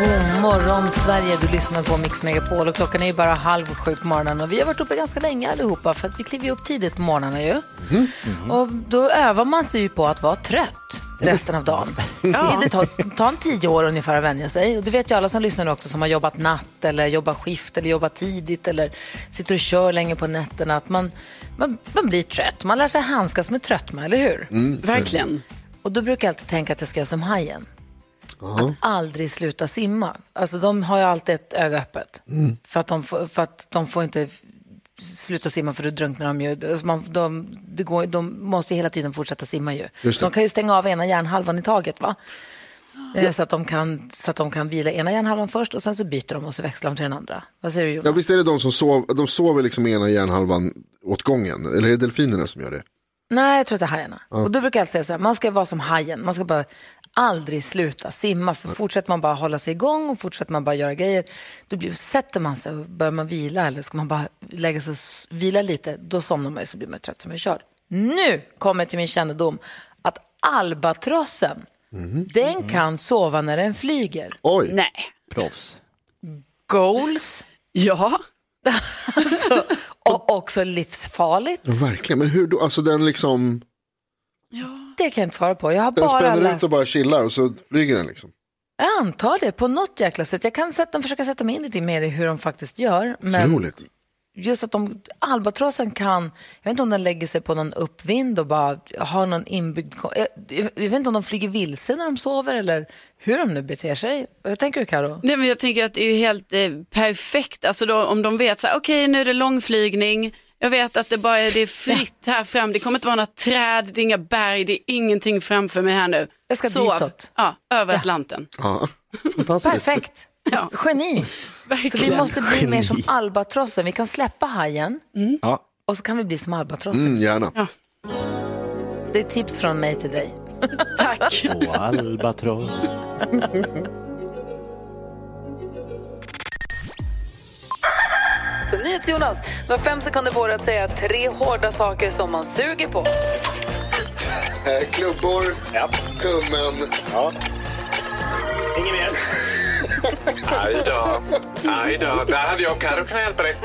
God morgon Sverige, du lyssnar på Mix Megapol och klockan är ju bara halv sju på morgonen och vi har varit uppe ganska länge allihopa för att vi kliver upp tidigt på morgnarna ju. Och då övar man sig ju på att vara trött resten av dagen. Det tar, tar en tio år ungefär att vänja sig och det vet ju alla som lyssnar också som har jobbat natt eller jobbat skift eller jobbat tidigt eller sitter och kör länge på nätterna att man, man, man blir trött. Man lär sig handskas med tröttma, eller hur? Verkligen. Och då brukar jag alltid tänka att jag ska göra som hajen. Att aldrig sluta simma. Alltså de har ju alltid ett öga öppet. För, att de får, för att de får inte sluta simma för då drunknar de ju. Alltså man, de, det går, de måste ju hela tiden fortsätta simma ju. De kan ju stänga av ena hjärnhalvan i taget va? Eh, Så, att de kan, så att de kan vila ena hjärnhalvan först och sen så byter de och så växlar de till den andra. Vad säger du Jonas? Ja, visst är det de som sov, de sover liksom ena hjärnhalvan åt gången? Eller är det delfinerna som gör det? Nej, jag tror att det är hajarna. Och då brukar jag alltid säga så här, man ska vara som hajen. Man ska bara aldrig sluta simma. För fortsätter man bara hålla sig igång och fortsätter man bara göra grejer, då blir, sätter man sig och börjar man vila eller ska man bara lägga sig och vila lite, då somnar man ju så blir man trött som en körd. Nu kommer till min kännedom att albatrossen, den kan sova när den flyger. Oj, Nej. Proffs. Goals, Ja. alltså, och också livsfarligt. verkligen. Men hur då? Alltså den liksom, Det kan jag inte svara på. Jag har den bara spänner läst ut och bara chillar och så flyger den liksom. Jag antar det på något jäkla sätt. Jag kan sätta, försöka sätta mig in lite mer i hur de faktiskt gör. Men Roligt. just att de, albatrossen kan, jag vet inte om den lägger sig på någon uppvind och bara har någon inbyggd, jag, jag vet inte om de flyger vilse när de sover eller hur de nu beter sig. Vad tänker du Karo? Nej, men jag tänker att det är helt eh, perfekt. Alltså då, om de vet så här, okej nu är det långflygning. Jag vet att det bara är, det är fritt här fram. Det kommer inte vara några träd, det är inga berg, det är ingenting framför mig här nu. Jag ska Sov. ditåt. Ja, över Atlanten. Ja, fantastiskt. Perfekt! Ja, Geni! Så verkligen. vi måste bli mer som Geni. albatrossen. Vi kan släppa hajen Ja. och så kan vi bli som albatrossen. Mm, gärna. Ja. Det är tips från mig till dig. Tack. Och albatross. Så NyhetsJonas, du har fem sekunder på dig att säga tre hårda saker som man suger på. Eh, klubbor, Ja. tummen. ja. Inget mer. Aj då, aj då. Där hade jag Carro kunnat hjälpa dig.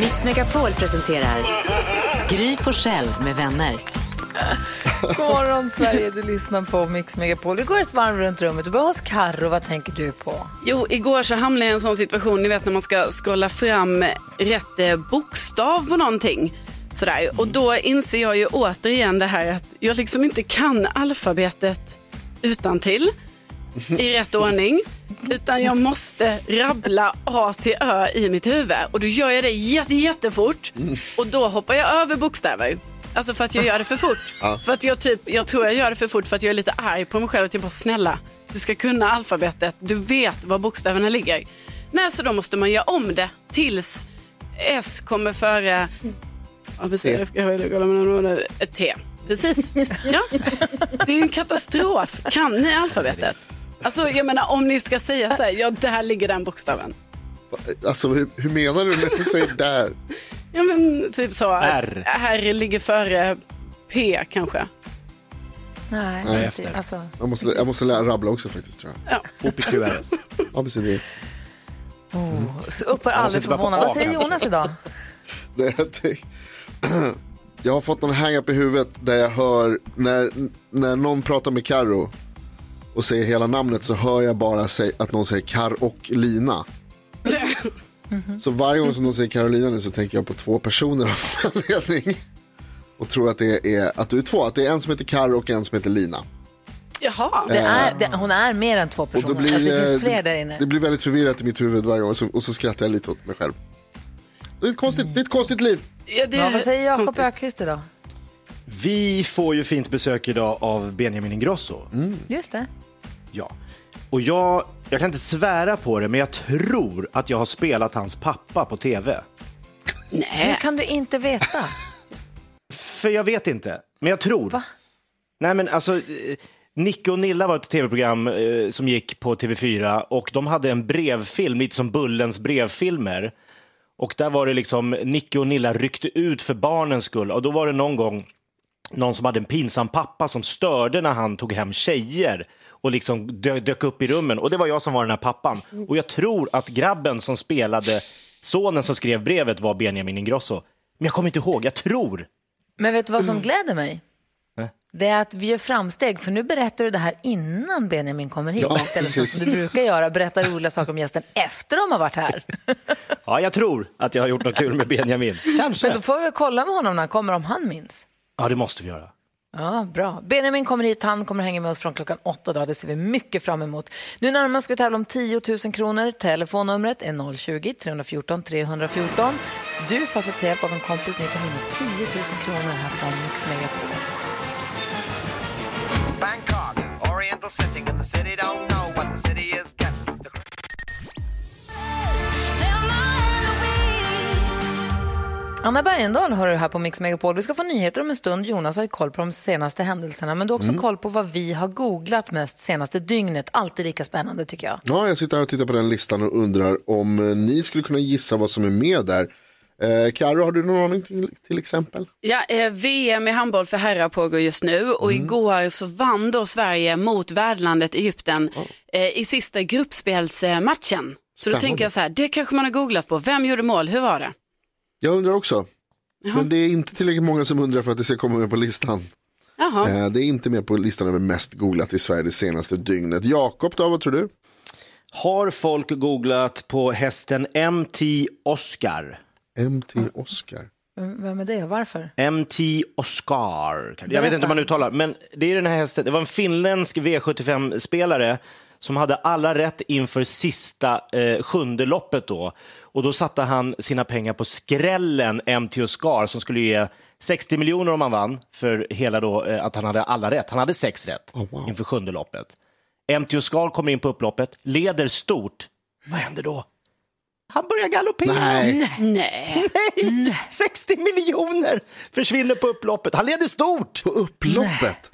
Mix Megapol presenterar Gry Forssell med vänner. God morgon Sverige, du lyssnar på Mix Megapol. Vi går ett varv runt rummet. Du börjar hos Carro. vad tänker du på? Jo, igår så hamnade jag i en sån situation, ni vet när man ska scrolla fram rätt eh, bokstav på någonting. Sådär. Och då inser jag ju återigen det här att jag liksom inte kan alfabetet utan till i rätt ordning. Utan jag måste rabbla A till Ö i mitt huvud. Och då gör jag det jätte, jättefort. Och då hoppar jag över bokstäver. Alltså för att jag gör det för fort. För att jag, typ, jag tror jag gör det för fort för att jag är lite arg på mig själv. Och typ bara, snälla, du ska kunna alfabetet. Du vet var bokstäverna ligger. Nej, så då måste man göra om det tills S kommer före... Ja, precis. Ett T. Precis. Ja. Det är ju en katastrof. Kan ni alfabetet? Alltså, jag menar, om ni ska säga så här, ja, där ligger den bokstaven. Alltså hur, hur menar du när du säger där? Ja, men typ så. R. R ligger före P kanske. Nej, Nej, inte. efter. Alltså, Jag måste, jag måste lära rabbla också faktiskt tror jag. Ja. OPQRS. Ja, precis. Oh, så upphör aldrig sitter bara på förvåna. Vad säger. Jonas idag? jag har fått någon hang-up i huvudet där jag hör när, när någon pratar med Karo och säger hela namnet så hör jag bara att någon säger Kar och Lina. Så varje gång som någon säger Carolina nu så tänker jag på två personer av någon anledning. Och tror att det är att du är två, att det är en som heter Karo och en som heter Lina. Jaha. Det är, det, hon är mer än två Och personer. då blir, alltså, det finns fler där inne. det blir väldigt förvirrat i mitt huvud varje gång och så, och så skrattar jag lite åt mig själv. Det är ett konstigt, det är ett konstigt liv. Ja, det Ja, vad säger Jakob. Ökvist idag? Vi får ju fint besök idag av Benjamin Ingrosso. Just det. Ja. Och jag, jag kan inte svära på det, men jag tror att jag har spelat hans pappa på tv. Hur Nej. kan du inte veta? För jag vet inte, men jag tror. Va? Nej men alltså, eh, Nicke och Nilla var ett tv-program eh, som gick på TV4 och de hade en brevfilm, lite som Bullens brevfilmer. Och där var det liksom, Nicke och Nilla ryckte ut för barnens skull och då var det någon gång någon som hade en pinsam pappa som störde när han tog hem tjejer och liksom dö- dök upp i rummen. Och det var jag som var den här pappan. Och jag tror att grabben som spelade sonen som skrev brevet var Benjamin Ingrosso. Men jag kommer inte ihåg, jag tror. Men vet du vad som gläder mig? Det är att vi gör framsteg, för nu berättar du det här innan Benjamin kommer hit. Ja, istället som du brukar göra, berätta roliga saker om gästen efter de har varit här. Ja, jag tror att jag har gjort något kul med Benjamin. Men Kanske. då får vi kolla med honom när han kommer, om han minns. Ja, det måste vi göra. Ja, bra. Benjamin kommer hit, han kommer hänga med oss från klockan åtta Då. Det ser vi mycket fram emot. Nu närmast ska vi tävla om 10 000 kronor. Telefonnumret är 020-314 314. Du får alltså ta hjälp av en kompis. Ni kan vinna 10 000 kronor här från Mix Megapol. Bangkok, Oriental sitting and the city, don't know what the city is. getting Anna Bergendahl har du här på Mix Megapol. Vi ska få nyheter om en stund. Jonas har ju koll på de senaste händelserna, men du har också koll på vad vi har googlat mest senaste dygnet. Alltid lika spännande tycker jag. Ja, jag sitter här och tittar på den listan och undrar om eh, ni skulle kunna gissa vad som är med där. Eh, Karo, har du någon aning till, till exempel? Ja, eh, VM i handboll för herrar pågår just nu och igår så vann då Sverige mot värdlandet Egypten eh, i sista gruppspelsmatchen. Så då Spännande. tänker jag så här, det kanske man har googlat på. Vem gjorde mål? Hur var det? Jag undrar också. Men det är inte tillräckligt många som undrar för att det ska komma med på listan. Jaha. Eh, det är inte med på listan över mest googlat i Sverige det senaste dygnet. Jakob då, vad tror du? Har folk googlat på hästen MT Oscar? MT Oscar. Vem är det och varför? MT Oscar. Jag vet inte hur man uttalar, men det är den här hästen. Det var en finländsk V75-spelare som hade alla rätt inför sista eh, sjunde loppet då. Och då satte han sina pengar på skrällen MT Oscar som skulle ge 60 miljoner om han vann för hela då eh, att han hade alla rätt. Han hade sex rätt Oh, wow. inför sjunde loppet. MT Oscar kommer in på upploppet, leder stort. Vad händer då? Han börjar galoppera. Nej, Nej. Nej! 60 miljoner försvinner på upploppet. Han leder stort! på upploppet.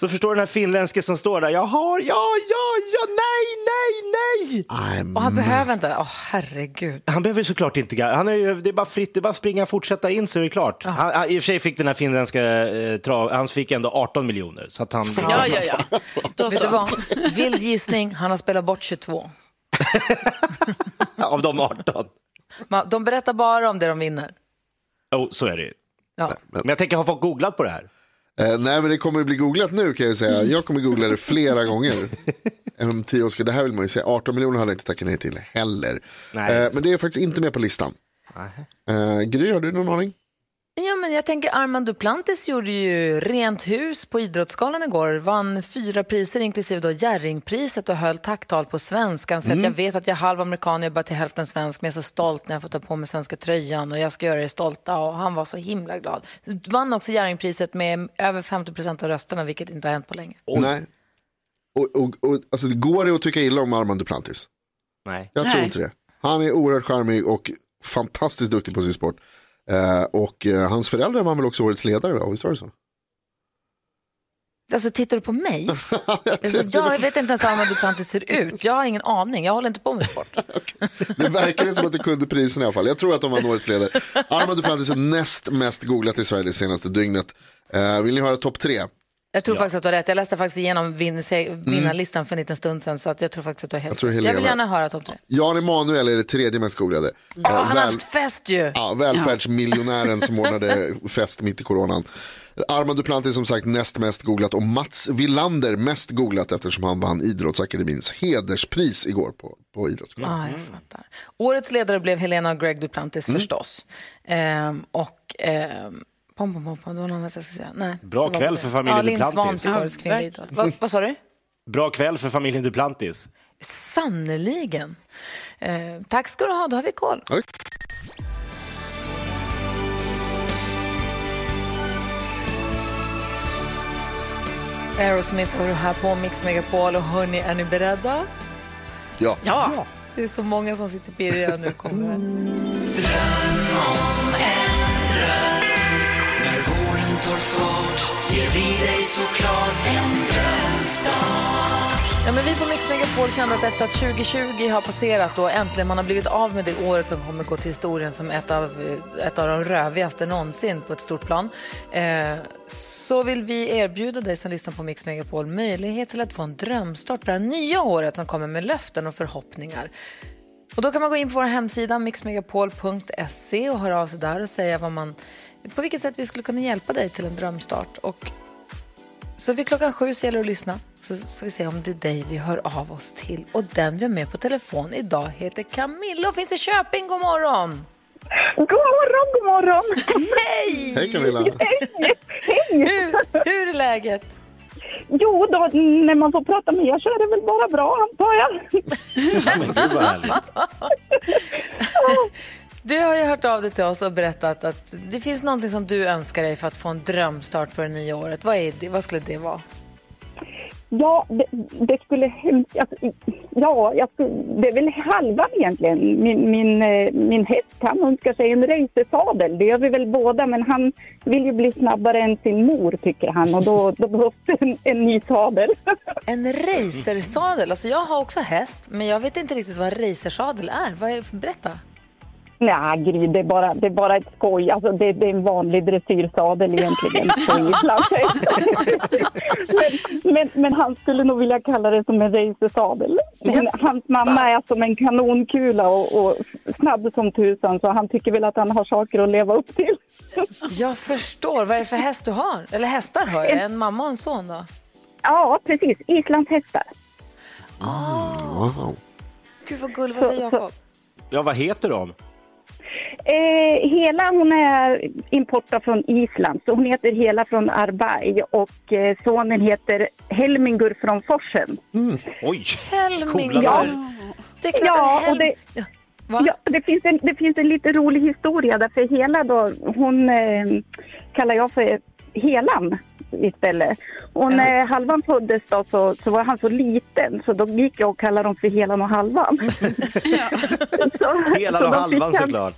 Så förstår du den här finländske som står där. Jag har, ja, ja, ja, nej, nej, nej! Nej, Och han behöver inte, åh herregud. Han behöver såklart inte, han är ju, det är bara fritt, det är bara att springa och fortsätta in så är det klart. Han, han, I och för sig fick den här finländska eh, trav, han fick ändå 18 miljoner. Så att han, Ja, ja, ja. Då Vet du så. vad? Vild gissning, han har spelat bort 22. av de 18. Ma- De berättar bara om det de vinner. Jo, så är det ju. Ja. Men jag tänker, har folk googlat på det här? Eh, nej, men det kommer bli googlat nu kan jag säga. Jag kommer googla det flera gånger. Oscar, det här vill man ju säga. 18 miljoner hade jag inte tackat nej till heller. Nej. Eh, men det är faktiskt inte med på listan. Eh, Gry, har du någon aning? Ja, men jag tänker Armand Duplantis gjorde ju rent hus på Idrottsgalan igår. Vann fyra priser inklusive då Jerringpriset och höll tacktal på svenska. Säger att jag vet att jag är halv amerikan, jag är bara till hälften svensk, men jag är så stolt när jag får ta på mig svenska tröjan och jag ska göra er stolta. Och han var så himla glad. Vann också Jerringpriset med över 50 procent av rösterna, vilket inte har hänt på länge. Nej. Och, och, och, alltså, går det att tycka illa om Armand Duplantis? Nej. Jag tror Nej. inte det. Han är oerhört charmig och fantastiskt duktig på sin sport. Eh, och eh, hans föräldrar var väl också årets ledare, va? visst var det så? Alltså tittar du på mig? Alltså, jag vet inte ens hur Duplantis ser ut. Jag har ingen aning, jag håller inte på med sport. Det verkar som att du kunde prisen i alla fall. Jag tror att de var årets ledare. Armand Duplantis är näst mest googlat i Sverige det senaste dygnet. Eh, vill ni höra topp tre? Jag tror faktiskt att du har rätt. Jag läste faktiskt igenom vin- se- vinnarlistan för en liten stund sedan, så att jag tror faktiskt att du har helt Jag Jag vill gärna höra topp tre. Jan Emanuel är det tredje mest googlade. Ja, Eh, han har väl- haft fest ju. Ja, välfärdsmiljonären som ordnade fest mitt i coronan. Armand Duplantis som sagt näst mest googlat och Mats Villander mest googlat eftersom han vann Idrottsakademins hederspris igår på, på Idrottsgalan. Ja, jag fattar. Årets ledare blev Helena och Greg Duplantis Mm. förstås. Ehm, och... Ehm, pom, pom, pom, pom, det var något annat jag skulle säga. Nej, Bra kväll för familjen ja, Linn Duplantis. Ja, verkligen. idrott. Vad, vad sa du? Bra kväll för familjen Duplantis. Sannerligen. Ehm, tack ska du ha, då har vi koll. Oj. Aerosmith hör du här på Mix Megapol och hörni, är ni beredda? Ja. Ja, Det är så många som sitter pirriga nu kommer det. När våren tar fart ger vi dig såklart en drömstart. Ja, men vi på Mix Megapol känner att efter att 2020 har passerat och äntligen man har blivit av med det året som kommer gå till historien som ett av, eh, ett av de rövigaste någonsin på ett stort plan, eh, så vill vi erbjuda dig som lyssnar på Mix Megapol möjlighet till att få en drömstart på det här nya året som kommer med löften och förhoppningar. Och då kan man gå in på vår hemsida mixmegapol.se och höra av sig där och säga vad man, på vilket sätt vi skulle kunna hjälpa dig till en drömstart. Och så vid klockan sju så gäller det att lyssna. Så, så vi ser om det är dig vi hör av oss till. Och den vi har med på telefon idag heter Camilla och finns i Köping. God morgon! God morgon, god morgon! Hej! Hej Camilla. Hur, hur är läget? Jo, då, när man får prata med er så är det väl bara bra, antar jag. Ja, men gud vad härligt. Du har ju hört av dig till oss och berättat att det finns någonting som du önskar dig för att få en drömstart på det nya året. Vad, är det? Vad skulle det vara? Ja, det, det skulle hemskt... Alltså, ja, jag skulle, det är väl halva egentligen. Min, min, eh, min häst, han önskar sig en racersadel. Det gör vi väl båda, men han vill ju bli snabbare än sin mor, tycker han. Och då, då behövs en, en ny sadel. En racersadel? Alltså jag har också häst, men jag vet inte riktigt vad en racersadel är. Vad är berätta. Nej, Gry, det är bara, det är bara ett skoj. Alltså, det, det är en vanlig dressyrsadel egentligen men, men, men han skulle nog vilja kalla det som en racersadel. Men hans mamma är som en kanonkula och, och snabb som tusan så han tycker väl att han har saker att leva upp till. Jag förstår. Vad är det för häst du har? Eller hästar har jag. En mamma och en son då? Ja, precis. Islandshästar. Wow. Gud vad gulligt. Vad säger Jakob? Ja, vad heter de? Eh, hela hon är importad från Island, så hon heter Hela från Arberg och eh, sonen heter Helmingur från Forsen. Oj, Helming. coola Ja, det är klart Ja, Hel... och det-. Va? Ja, det finns, en, det finns en lite rolig historia därför Hela då, hon eh, kallar jag för Helan istället. Och när Halvan föddes då så, så var han så liten så då gick jag och kallade dem för Helan och Halvan. så, Helan så och då Halvan han- såklart.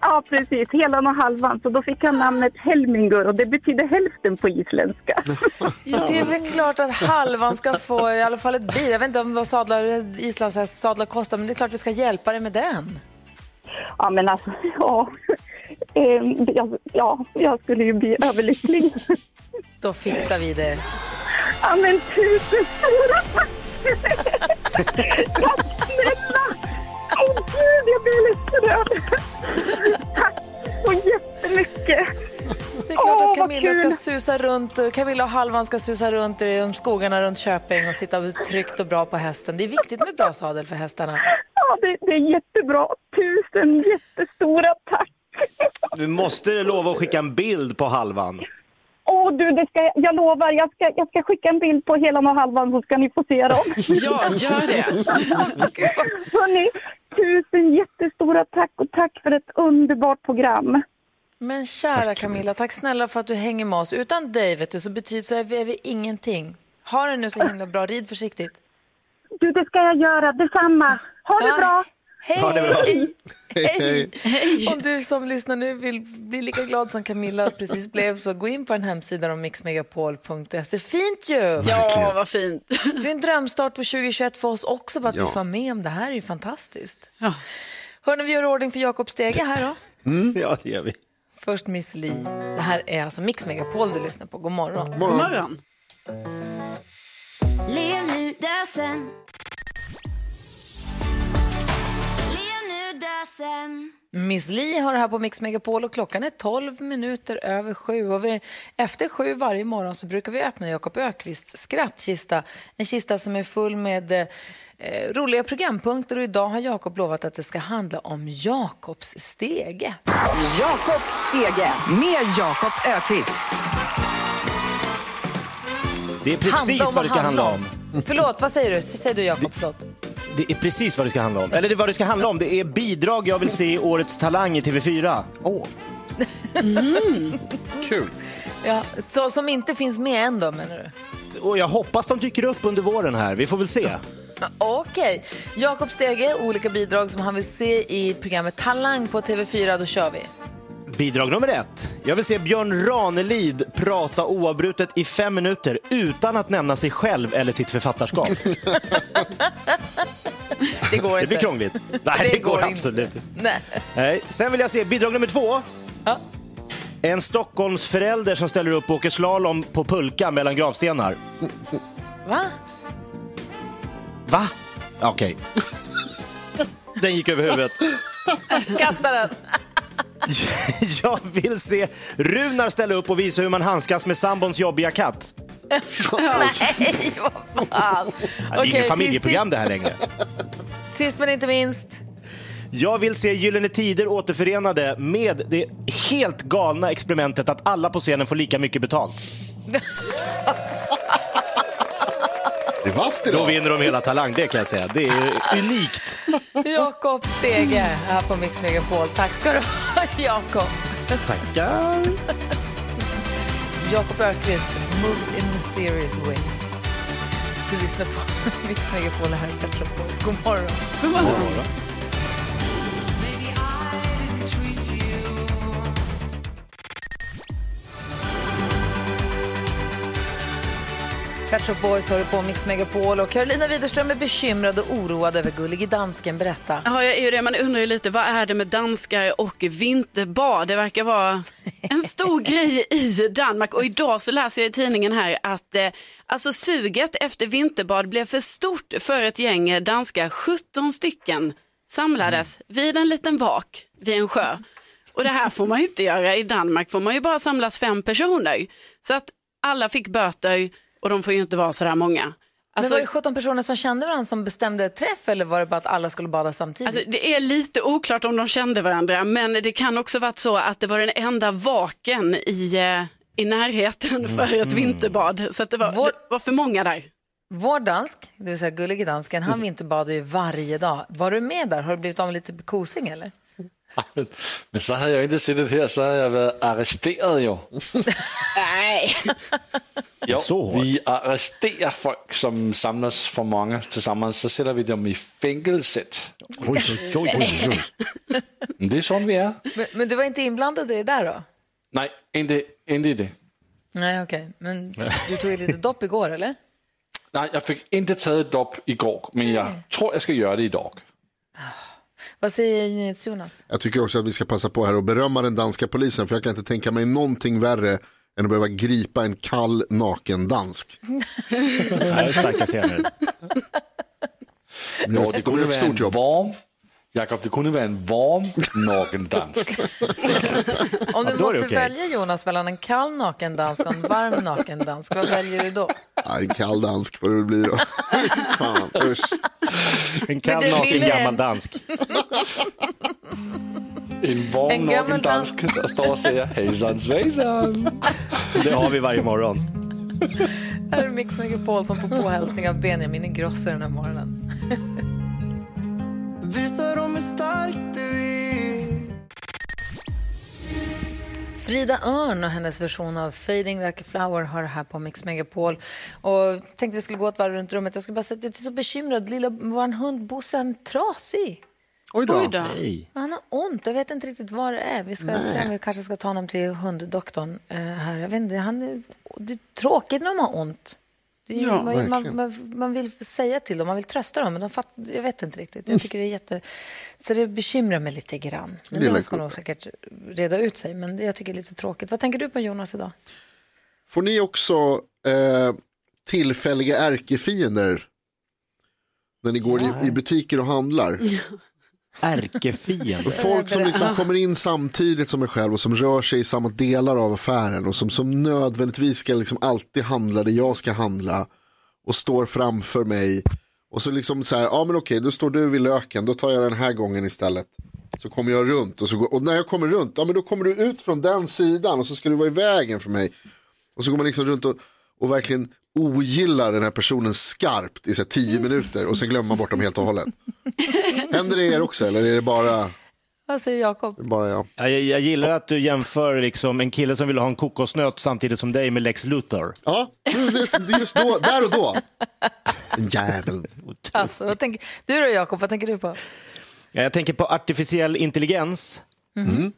Ja, precis. Helan och Halvan. Så då fick han namnet Helmingur och det betyder hälften på isländska. Det är väl klart att halvan ska få i alla fall ett bil. Jag vet inte om vad sadlar, islandshästsadlar kostar, men det är klart vi ska hjälpa dig med den. Ja, men alltså, ja. Ehm, jag, ja, jag skulle ju bli överlycklig. Då fixar vi det. Ja, men tusen stora tack! Tack snälla! Åh gud, jag blir lite rörd. Tack så jättemycket. Det är klart att Camilla ska susa runt, Camilla och Halvan ska susa runt i skogarna runt Köping och sitta tryggt och bra på hästen. Det är viktigt med bra sadel för hästarna. Ja, det, det är jättebra. Tusen jättestora tack. Du måste lova att skicka en bild på halvan. Åh du, det ska, jag lovar, jag ska, jag ska skicka en bild på hela och halvan så ska ni få se dem. ja gör det. Hörni, tusen jättestora tack och tack för ett underbart program. Men kära Camilla, tack snälla för att du hänger med oss. Utan dig vet du, så betyder så är vi, är vi ingenting. Ha det nu så himla bra. Rid försiktigt. Du, det ska jag göra. Detsamma. Ha det Ja. bra. Hej! Ha det bra. Hej! Om du som lyssnar nu vill bli lika glad som Camilla precis blev så gå in på den hemsidan om mixmegapol.se. Fint ju! Ja, vad fint. Det är en drömstart på 2021 för oss också, bara att Ja. vi får med om det här är ju fantastiskt. Ja. Hörni, vi gör ordning för Jakob Stege här då. Ja, det gör vi. Först Miss Li. Det här är alltså Mix Megapol du lyssnar på. God morgon. God morgon. Lev nu, dö sen. dö sen. Miss Li har det här på Mix Megapol och klockan är 12 minuter över sju. Och vi, efter sju varje morgon så brukar vi öppna Jakob Ökvists skrattkista. En kista som är full med eh, roliga programpunkter och idag har Jakob lovat att det ska handla om Jakobs stege. Jakob Stege med Jakob Ökvist. Det är precis vad det ska handla om. Förlåt, vad säger du? Säger du Jakob? Förlåt. Det är precis vad det ska handla om. Eller det, vad det ska handla om, det är bidrag jag vill se i Årets Talang i TV4. Åh. Kul. Ja, så, som inte finns med än då menar du? och jag hoppas de dyker upp under våren här. Vi får väl se. Okej. Jakob Stege, olika bidrag som han vill se i programmet Talang på TV4. Då kör vi. Bidrag nummer ett. Jag vill se Björn Ranelid prata oavbrutet i fem minuter utan att nämna sig själv eller sitt författarskap. Det går Det inte. blir krångligt. Nej, Det det, går, går absolut inte. Nej. Nej. Sen vill jag se bidrag nummer två. Ja. En Stockholmsförälder som ställer upp och åker slalom på pulka mellan gravstenar. Va? Va? Okej. Den gick över huvudet. Kasta den. Jag vill se Runar ställa upp och visa hur man handskas med sambons jobbiga katt. Nej, vad fan. Ja, det är Okej, inget till familjeprogram det här längre. Sist, sist men inte minst. Jag vill se Gyllene Tider återförenade med det helt galna experimentet att alla på scenen får lika mycket betalt. Det är vasst Då idag. vinner de hela Talang, det kan jag säga. Det är unikt. Jakob Stege här på Mix Megapol. Tack ska du ha, Jakob. Tackar. Jakob Ökvist, Moves in mysterious ways. Du lyssnar på Mix Megapol här i Pet Shop Boys. God morgon. God morgon. Pet Shop Boys hör på Mix Megapol och Carolina Widerström är bekymrad och oroad över Gullige Dansken. Berätta. Ja, jag är ju det. Man undrar ju lite, vad är det med danskar och vinterbad? Det verkar vara en stor grej i Danmark. Och idag så läser jag i tidningen här att eh, alltså suget efter vinterbad blev för stort för ett gäng danskar. 17 stycken samlades vid en liten vak vid en sjö. Och det här får man ju inte göra. I Danmark får man ju bara samlas fem personer. Så att alla fick böter och de får ju inte vara så där många. Men Alltså- var det 17 personer som kände varandra som bestämde träff eller var det bara att alla skulle bada samtidigt? Alltså, det är lite oklart om de kände varandra, men det kan också varit så att det var den enda vaken i, eh, i närheten för ett vinterbad. Så att det, var, Vår- det var för många där. Vår dansk, det vill säga gullige dansken, han vinterbadar ju varje dag. Var du med där? Har du blivit av med lite kosing eller? Men så hade jag inte suttit här så hade jag varit arresterad ju. Nej. Jo, Så vi arresterar folk som samlas för många tillsammans så sätter vi dem i fängelset. Oj, oj, oj, oj, oj. Men Det är sån vi är. Men, men du var inte inblandad i det där då? Nej, inte, inte i det. Nej, okej. Men du tog ett litet dopp igår eller? Nej, jag fick inte ta ett dopp igår, men jag tror jag ska göra det idag. Vad säger Jonas? Jag tycker också att vi ska passa på här och berömma den danska polisen för jag kan inte tänka mig någonting värre än att behöva gripa en kall naken dansk. Det här är starka scener. Ja, det kunde ett vara stort jobb. varm, Jakob, det kunde vara en varm naken dansk. Om du måste okej. välja Jonas mellan en kall naken dansk och en varm naken dansk, vad väljer du då? Ja, en kall dansk vad det blir då. Fan, usch. En kall, naken, gammal dansk. En varm En naken dansk står och säger hejsan svejsan. Det har vi varje morgon. Här är Mix Megapol som får påhälsning av Benjamin Ingrosso den här morgonen. Visa dem hur stark du är Frida Örn och hennes version av Fading Like a Flower har det här på Mix Megapol. Och tänkte vi skulle gå ett varv runt rummet. Jag skulle bara säga att jag är så bekymrad. Lilla, vår hund Bosse är trasig. Oj då. Oj då. Hej. Han har ont. Jag vet inte riktigt vad det är. Vi ska se om vi kanske ska ta honom till hunddoktorn eh, här. Jag vet inte, han är, det är tråkigt när de har ont. Ja, man, man, man, man vill säga till dem, man vill trösta dem, men de fatt, jag vet inte riktigt. Jag tycker det är jätte... Så det bekymrar mig lite grann. Men Lilla det ska nog säkert reda ut sig, men det jag tycker det är lite tråkigt. Vad tänker du på Jonas idag? Får ni också eh, tillfälliga ärkefiender när ni går i, i butiker och handlar? Ärkefiende. Folk som liksom kommer in samtidigt som er själv och som rör sig i samma delar av affären och som, som nödvändigtvis ska liksom alltid handla det jag ska handla och står framför mig. Och så liksom så här, ja men okej, då står du vid löken, då tar jag den här gången istället. Så kommer jag runt och, så går, och när jag kommer runt, ja men då kommer du ut från den sidan och så ska du vara i vägen för mig. Och så går man liksom runt och, och verkligen ogillar den här personen skarpt i så här tio minuter och sen glömmer man bort dem helt och hållet. Händer det er också eller är det bara Vad säger Jakob? Bara jag. Ja, Jag, jag gillar att du jämför liksom en kille som vill ha en kokosnöt samtidigt som dig med Lex Luthor. Ja, det är just då, där och då. En jävel. Alltså, tänker, du då Jakob, vad tänker du på? Ja, jag tänker på artificiell intelligens. Mhm.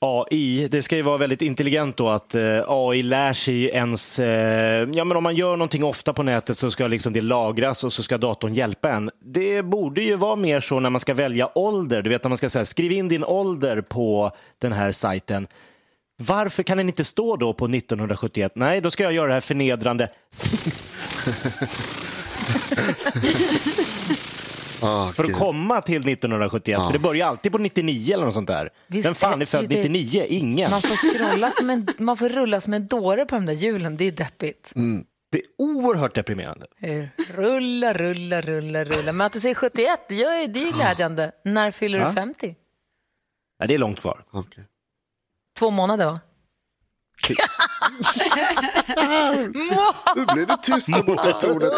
AI, det ska ju vara väldigt intelligent då att eh, AI lär sig ens, eh, ja men om man gör någonting ofta på nätet så ska liksom det lagras och så ska datorn hjälpa en. Det borde ju vara mer så när man ska välja ålder, du vet när man ska säga skriv in din ålder på den här sajten. Varför kan den inte stå då på 1971? Nej, då ska jag göra det här förnedrande. Ah, för att gud. komma till 1971, för det börjar alltid på 99 eller något sånt där. Visst Vem fan är född det- 99? Ingen. Man får, scrolla som en, man får rulla som en dåre på de där hjulen, det är deppigt. Det är oerhört deprimerande. Rulla, rulla, rulla, rulla. Men att du säger 71, det är ju det är ju glädjande. När fyller Ja. du 50? Ja, det är långt kvar. Två månader va? Nu blir det tyst där borta i tornet.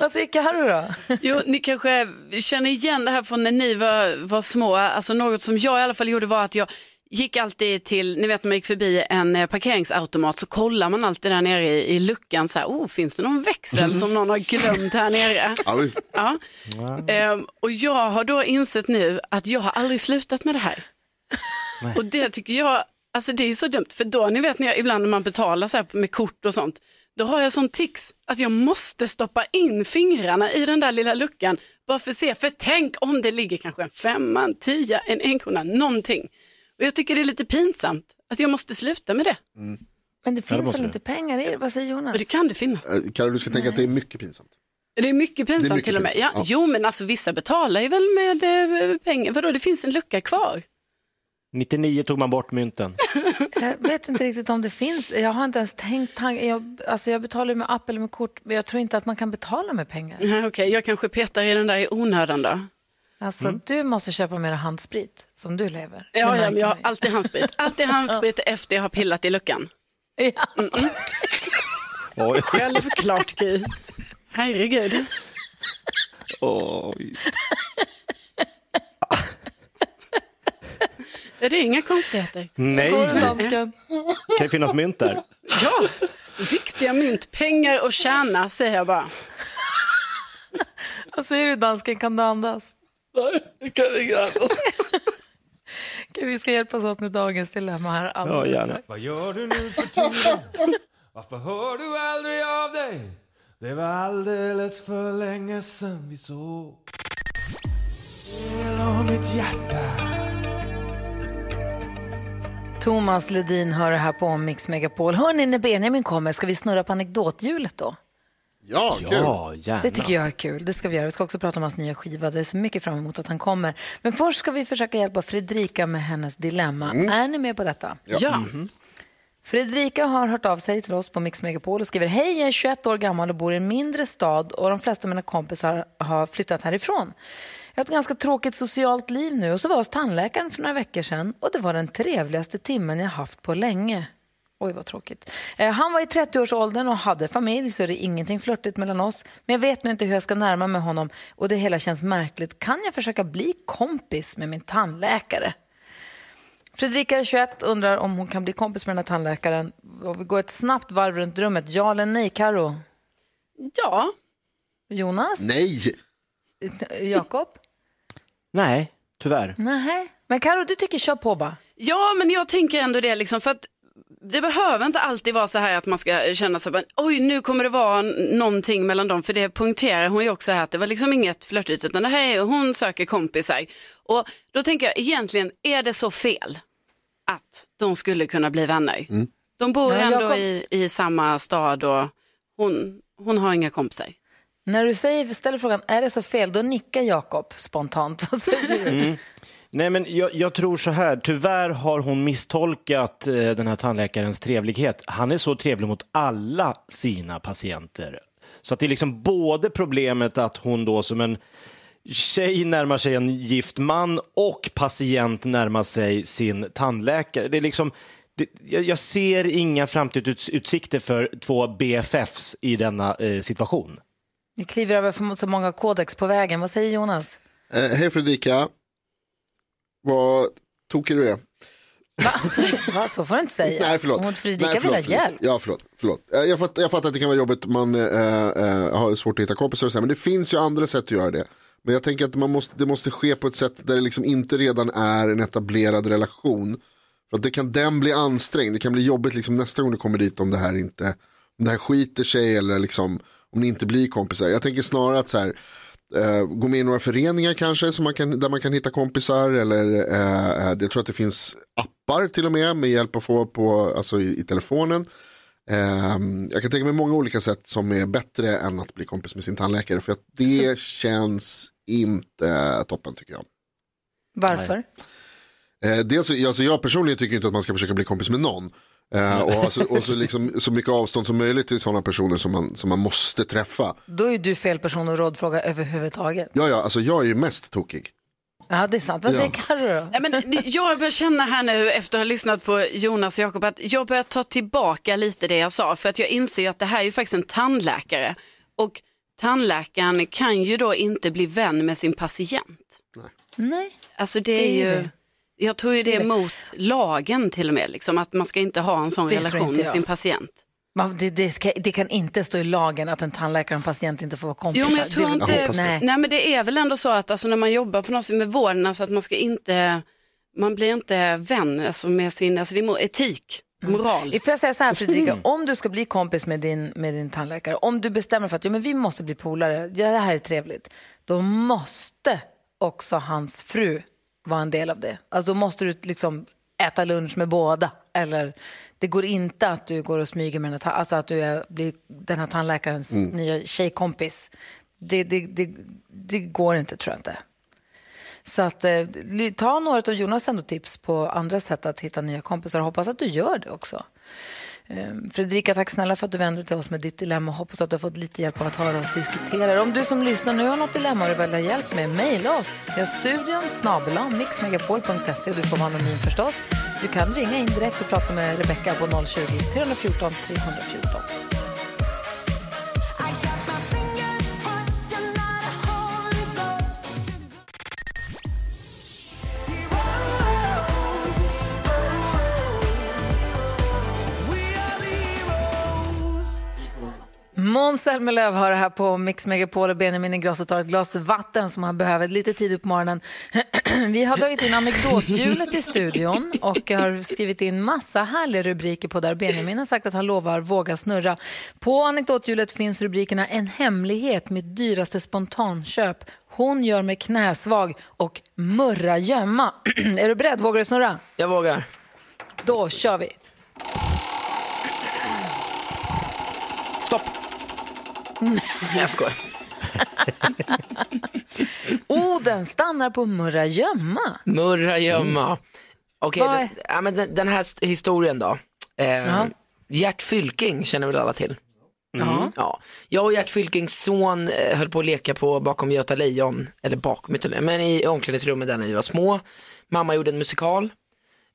Vad säger Carro då? Jo, ni kanske känner igen det här från när ni var, var små. Alltså något som jag i alla fall gjorde var att jag gick alltid till, ni vet när man gick förbi en eh, parkeringsautomat så kollar man alltid där nere i, i luckan så här, oh, finns det någon växel som någon har glömt här nere? Ja, visst. Ja. Ehm, och jag har då insett nu att jag har aldrig slutat med det här. Och det tycker jag, alltså det är så dumt, för då ni vet när jag, ibland när man betalar så här med kort och sånt, då har jag sån tics att jag måste stoppa in fingrarna i den där lilla luckan bara för att se, för tänk om det ligger kanske en femma, en tia, en enkrona, någonting. Och jag tycker det är lite pinsamt att jag måste sluta med det. Men det Ja, det finns väl inte pengar i det? Vad säger Jonas? Och det kan det finnas. Eh, Carro, du ska tänka att det är mycket pinsamt. Det är mycket pinsamt är mycket till och med. Ja, ja. Jo men alltså vissa betalar ju väl med eh, pengar, vadå det finns en lucka kvar. 99 tog man bort mynten. Jag vet inte riktigt om det finns. Jag har inte ens tänkt tanken. Jag, alltså jag betalar med app eller med kort, men jag tror inte att man kan betala med pengar. Nej, Okej, jag kanske petar i den där i onödan då. Alltså du måste köpa mer handsprit som du lever. Ja, ja jag har alltid handsprit. Alltid handsprit efter jag har pillat i luckan. Ja. Oj. Självklart Gry. Herregud. Oj. Är det inga konstigheter? Nej, kan det finnas mynt där? Ja, viktiga mynt. Pengar och tjäna säger jag bara. Vad säger du dansken, kan du andas? Nej, det kan jag inte andas. Okej, vi ska hjälpas åt med dagens dilemma här Ja, alldeles gärna. strax. Vad gör du nu för tiden? Varför hör du aldrig av dig? Det var alldeles för länge sen vi såg om mitt hjärta Thomas Ledin hör det här på Mix Megapol. Hörni, när Benjamin kommer, ska vi snurra på anekdothjulet då? Ja, kul. Ja, gärna. Det tycker jag är kul. Det ska vi göra. Vi ska också prata om hans nya skiva. Det är så mycket fram emot att han kommer. Men först ska vi försöka hjälpa Fredrika med hennes dilemma. Är ni med på detta? Ja. Fredrika har hört av sig till oss på Mix Megapol och skriver Hej, jag är 21 år gammal och bor i en mindre stad och de flesta av mina kompisar har flyttat härifrån. Jag har ett ganska tråkigt socialt liv nu och så var jag hos tandläkaren för några veckor sedan och det var den trevligaste timmen jag haft på länge. Oj, vad tråkigt. Eh, han var i 30-årsåldern och hade familj, så det är ingenting flörtigt mellan oss. Men jag vet nu inte hur jag ska närma mig honom och det hela känns märkligt. Kan jag försöka bli kompis med min tandläkare? Fredrika, 21, undrar om hon kan bli kompis med den här tandläkaren. Och vi går ett snabbt varv runt rummet. Ja eller nej, Karo? Ja. Jonas? Nej! Jakob? Nej, tyvärr. Nej. Men Karo, du tycker kör på bara. Ja, men jag tänker ändå det liksom för att det behöver inte alltid vara så här att man ska känna sig, bara, oj nu kommer det vara någonting mellan dem, för det poängterar hon ju också här att det var liksom inget flörtigt, utan det här är, hon söker kompisar. Och då tänker jag egentligen, är det så fel att de skulle kunna bli vänner? De bor Ja, ändå Jakob. i, i samma stad och hon, hon har inga kompisar. När du säger, ställer frågan, är det så fel? Då nickar Jakob spontant. Vad säger du? Mm. Nej, men jag, jag tror så här, tyvärr har hon misstolkat eh, den här tandläkarens trevlighet. Han är så trevlig mot alla sina patienter. Så att det är liksom både problemet att hon då som en tjej närmar sig en gift man och patient närmar sig sin tandläkare. Det är liksom, det, jag, jag ser inga framtidsutsikter för två BFFs i denna eh, situation. Vi kliver över för så många kodex på vägen. Vad säger Jonas? Eh, Hej Fredrika. Vad tokig du är. Va, så får du inte säga. Nej, förlåt. Hon Fredrika Nej, vill ha förlåt, förlåt. hjälp. Ja, förlåt. förlåt. Eh, Jag, fattar, jag fattar att det kan vara jobbigt, man eh, eh, har svårt att hitta kompisar och så här, men det finns ju andra sätt att göra det. Men jag tänker att man måste, det måste ske på ett sätt där det liksom inte redan är en etablerad relation. För att det kan den bli ansträngd, det kan bli jobbigt liksom nästa gång du kommer dit om det här inte, om det här skiter sig eller liksom om ni inte blir kompisar. Jag tänker snarare att så här, eh, gå med i några föreningar kanske som man kan, där man kan hitta kompisar eller eh, eh, jag tror att det finns appar till och med med hjälp att få på, alltså i, i telefonen. Eh, jag kan tänka mig många olika sätt som är bättre än att bli kompis med sin tandläkare för att det känns inte toppen tycker jag. Varför? Eh, dels, så- alltså jag personligen tycker inte att man ska försöka bli kompis med någon. Eh, och ha så, och så, liksom, så mycket avstånd som möjligt till sådana personer som man, som man måste träffa. Då är du fel person att rådfråga överhuvudtaget. Ja, ja, alltså jag är ju mest tokig. Ja, det är sant. Vad Ja. säger Carro då? Nej, men det- jag börjar känna här nu efter att ha lyssnat på Jonas och Jakob att jag börjar ta tillbaka lite det jag sa för att jag inser att det här är ju faktiskt en tandläkare och tandläkaren kan ju då inte bli vän med sin patient. Nej. Alltså det Det är är ju, det. Jag tror ju det är mot lagen till och med, liksom, att man ska inte ha en sån Det relation med jag. sin patient. Man, det, det, ska, det kan inte stå i lagen att en tandläkare och en patient inte får vara kompisar. Jo men jag tror Det inte, Nej. nej men det är väl ändå så att alltså, när man jobbar på något sätt med vården, alltså att man ska inte, man blir inte vän alltså, med sin, alltså det är etik, moral. Mm. Får jag säga så här Fredrika, om du ska bli kompis med din, med din tandläkare, om du bestämmer för att ja, men vi måste bli polare, ja, det här är trevligt, då måste också hans fru vara en del av det. Alltså måste du liksom äta lunch med båda. Eller det går inte att du går och smyger med den här, alltså att du är, blir den här tandläkarens Mm. nya tjejkompis. Det, det, det, det går inte tror jag inte. Så att, eh, ta några av Jonas ändå tips på andra sätt att hitta nya kompisar. Hoppas att du gör det också. Ehm, Fredrika, tack snälla för att du vände dig till oss med ditt dilemma. Hoppas att du har fått lite hjälp av att höra oss diskutera. Om du som lyssnar nu har något dilemma och du vill ha hjälp med, mejla oss. Vi har studion snabel mixmegapol.se och du får vara anonym förstås. Du kan ringa in direkt och prata med Rebecca på 020-314 314 Zelmerlöw har det här på Mix Megapol och Benjamin Ingrosso tar ett glas vatten som han behöver lite tidigt på morgonen. Vi har dragit in anekdothjulet i studion och har skrivit in massa härliga rubriker på där. Benjamin har sagt att han lovar våga snurra. På anekdothjulet finns rubrikerna En hemlighet, mitt dyraste spontanköp, Hon gör mig knäsvag och Murra gömma. Är du beredd? Vågar du snurra? Jag vågar. Då kör vi. Jag skojar. Orden stannar på Murra gömma. Murra gömma. Okej, den, ja, men den, den här st- historien då. Eh, Gert Fylking känner väl alla till? Ja. Ja. Jag och Gert Fylkings son eh, höll på att leka på bakom Göta Lejon, eller bakom Göta Lejon, men i omklädningsrummet där när vi var små. Mamma gjorde en musikal.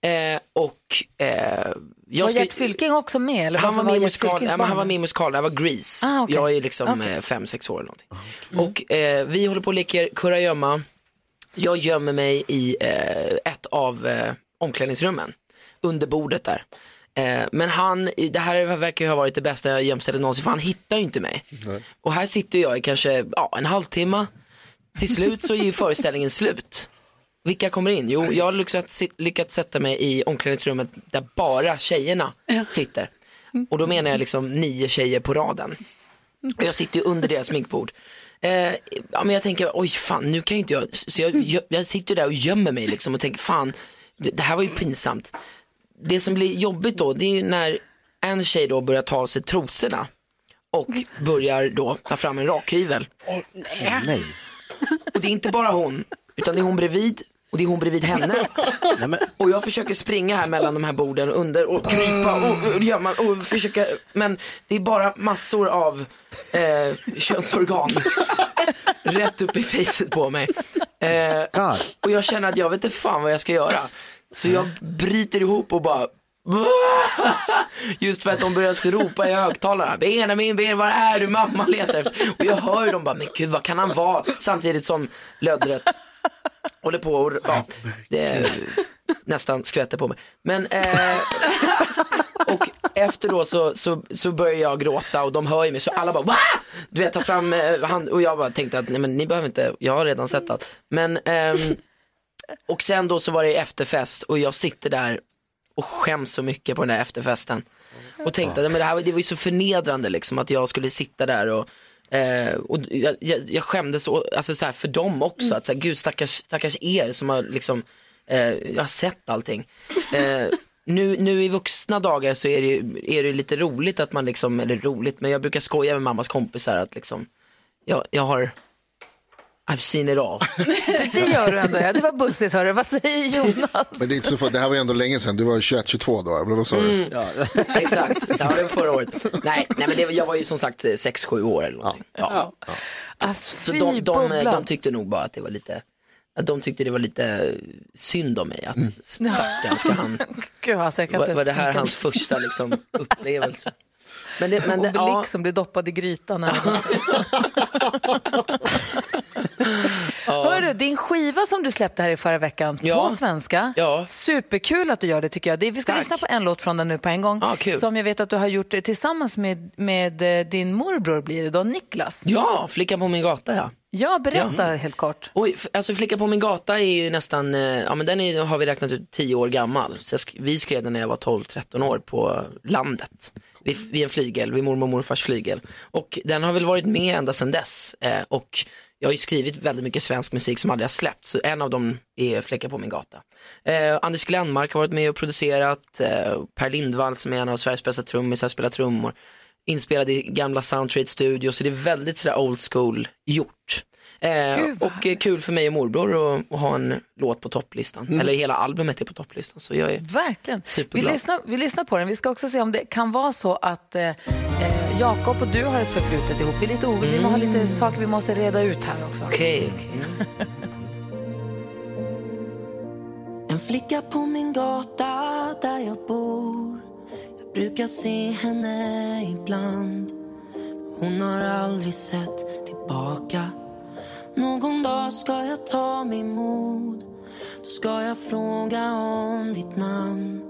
Eh, och eh, jag var ska- Gert Fylking också med? Eller han var, med Gert musikal, men han var med? i musikalen, det var Grease. Ah, okej. Jag är liksom Okej. eh, fem, sex år eller någonting. Och eh, vi håller på och leker kurragömma. Jag gömmer mig i eh, ett av eh, omklädningsrummen, under bordet där. Eh, men han, det här verkar ju ha varit det bästa jag gömstället någonsin, för han hittar ju inte mig. Och här sitter jag i kanske ja, en halvtimme. Till slut så är ju föreställningen slut. Vilka kommer in? Jo, jag har lyckats, lyckats sätta mig i omklädningsrummet där bara tjejerna sitter. Och då menar jag liksom nio tjejer på raden. Och jag sitter ju under deras sminkbord. Eh, ja, men jag tänker, oj fan, nu kan ju inte jag, så jag, jag, jag sitter ju där och gömmer mig liksom och tänker, fan, det, det här var ju pinsamt. Det som blir jobbigt då, det är ju när en tjej då börjar ta av sig trosorna och börjar då ta fram en rakhyvel. Nej. Och det är inte bara hon, utan det är hon bredvid och det är hon bredvid henne. Och jag försöker springa här mellan de här borden under och krypa och, och gömma och försöka, men det är bara massor av eh, könsorgan rätt upp i facet på mig. Eh, och jag känner att jag vet inte fan vad jag ska göra. Så jag bryter ihop och bara Just för att de börjar ropa i högtalarna. Benjamin, Ben, var är du? Mamma letar efter. Och jag hör ju dem bara, men gud vad kan han vara? Samtidigt som löddret Håller på och ja, det nästan skvätter på mig. Men eh, och efter då så, så, så börjar jag gråta och de hör ju mig så alla bara Va? Du vet, ta fram eh, hand och jag bara tänkte att nej men ni behöver inte, jag har redan sett allt. Men ehm, och sen då så var det efterfest och jag sitter där och skäms så mycket på den där efterfesten. Och tänkte att men det, här, det var ju så förnedrande liksom att jag skulle sitta där och Eh, och jag, jag, jag skämdes så, alltså så här, för dem också, att så här, gud stackars, stackars er som har liksom, eh, jag har sett allting. Eh, nu, nu i vuxna dagar så är det, ju- är det lite roligt att man liksom, eller roligt, men jag brukar skoja med mammas kompisar att liksom, jag, jag har, I've seen it all. Det, gör du ändå, ja. Det var bussigt, hörru. Vad säger Jonas? Men det, är inte så för, det här var ju ändå länge sedan, du var 21-22 då, eller vad sa du? Mm. Exakt, ja, det var förra året. Nej, nej men det, jag var ju som sagt 6-7 år eller någonting. Ja. Ah, Så fy, de, de, bubblan. de tyckte nog bara att det var lite, att de tyckte det var lite synd om mig. Att stackarn ska han, Gud, alltså, jag kan var, var det här hans första liksom, upplevelse? Men det, men det, Obelix ja, som blir doppad i grytan. Hörru, din skiva som du släppte här i förra veckan Ja. på svenska. Ja. Superkul att du gör det tycker jag. Vi ska Tack. lyssna på en låt från den nu på en gång. Ah. Som jag vet att du har gjort tillsammans med, med eh, din morbror blir det då, Niklas. ja, Flickan på min gata ja. Ja, berätta helt kort. Oj, alltså Flicka på min gata är ju nästan, eh, ja men den är, har vi räknat ut 10 år gammal. Så sk- vi skrev den när jag var 12-13 år på landet. Vid, vid en flygel, vid mormor och morfars flygel. Och den har väl varit med ända sedan dess. Eh, och jag har ju skrivit väldigt mycket svensk musik som aldrig har släppts. Så en av dem är Flicka på min gata. Eh, Anders Glenmark har varit med och producerat. Eh, per Lindvall som är en av Sveriges bästa trummisar, spelar trummor. Inspelad i gamla Soundtrade Studio, så det är väldigt sådär old school gjort. Eh, och eh, kul för mig och morbror att, att ha en låt på topplistan. Eller hela albumet är på topplistan. Så jag är Verkligen. Vi Superglad. lyssnar, vi lyssnar på den. Vi ska också se om det kan vara så att eh, eh, Jakob och du har ett förflutet ihop. Vi, är lite, o- vi har lite saker vi måste reda ut här också. okej, okej. En flicka på min gata där jag bor brukar se henne ibland. Hon har aldrig sett tillbaka. Någon dag ska jag ta mig mod. Då ska jag fråga om ditt namn.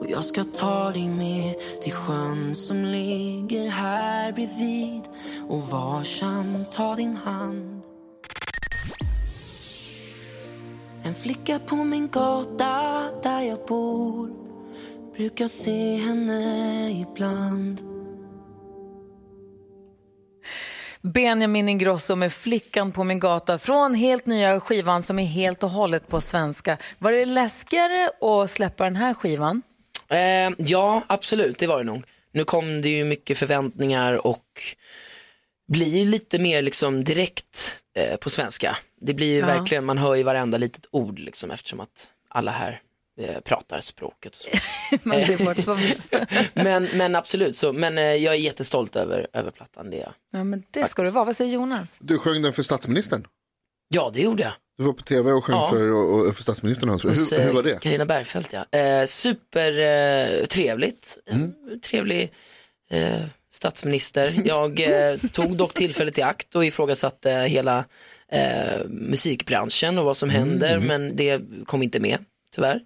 Och jag ska ta dig med till sjön som ligger här bredvid. Och varsamt ta din hand. En flicka på min gata där jag bor. Brukar se henne ibland Benjamin Ingrosso med Flickan på min gata från helt nya skivan som är helt och hållet på svenska. Var det läskigare att släppa den här skivan? Eh, ja, absolut, det var det nog. Nu kom det ju mycket förväntningar och blir lite mer liksom direkt eh, på svenska. Det blir ju Ja. verkligen, man hör ju varenda litet ord liksom eftersom att alla här pratar språket och så. Men, men, absolut, så, men eh, jag är jättestolt över, över plattan. Det jag. ja, men det ska det vara. Vad säger Jonas? Du sjöng den för statsministern. Ja, det gjorde jag. Du var på tv och sjöng Ja. för, och, och för statsministern. och hans fru. Hos, Hur, hur eh, var det? Carina Bergfeldt ja. Eh, super eh, trevligt. Mm. Eh, trevlig eh, statsminister. Jag eh, tog dock tillfället i akt och ifrågasatte hela eh, musikbranschen och vad som Mm. händer men det kom inte med tyvärr.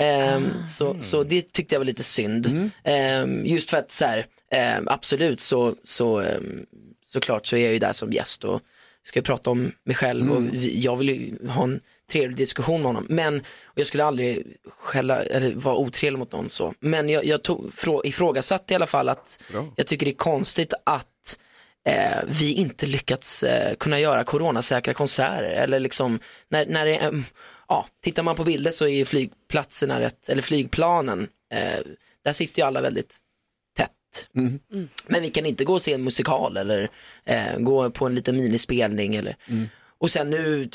Eh, så, så det tyckte jag var lite synd. Mm. Eh, just för att så här, eh, absolut så, så såklart så är jag ju där som gäst och ska prata om mig själv Mm. och jag vill ju ha en trevlig diskussion med honom. Men jag skulle aldrig skälla, eller vara otrevlig mot någon så. Men jag, jag tog, frå, ifrågasatte i alla fall att jag tycker det är konstigt att eh, vi inte lyckats eh, kunna göra coronasäkra konserter. Eller liksom, när, när det, eh, ja, tittar man på bilder så är ju flygplatserna rätt, eller flygplanen, eh, där sitter ju alla väldigt tätt. Men vi kan inte gå och se en musikal eller eh, gå på en liten minispelning eller och sen nu,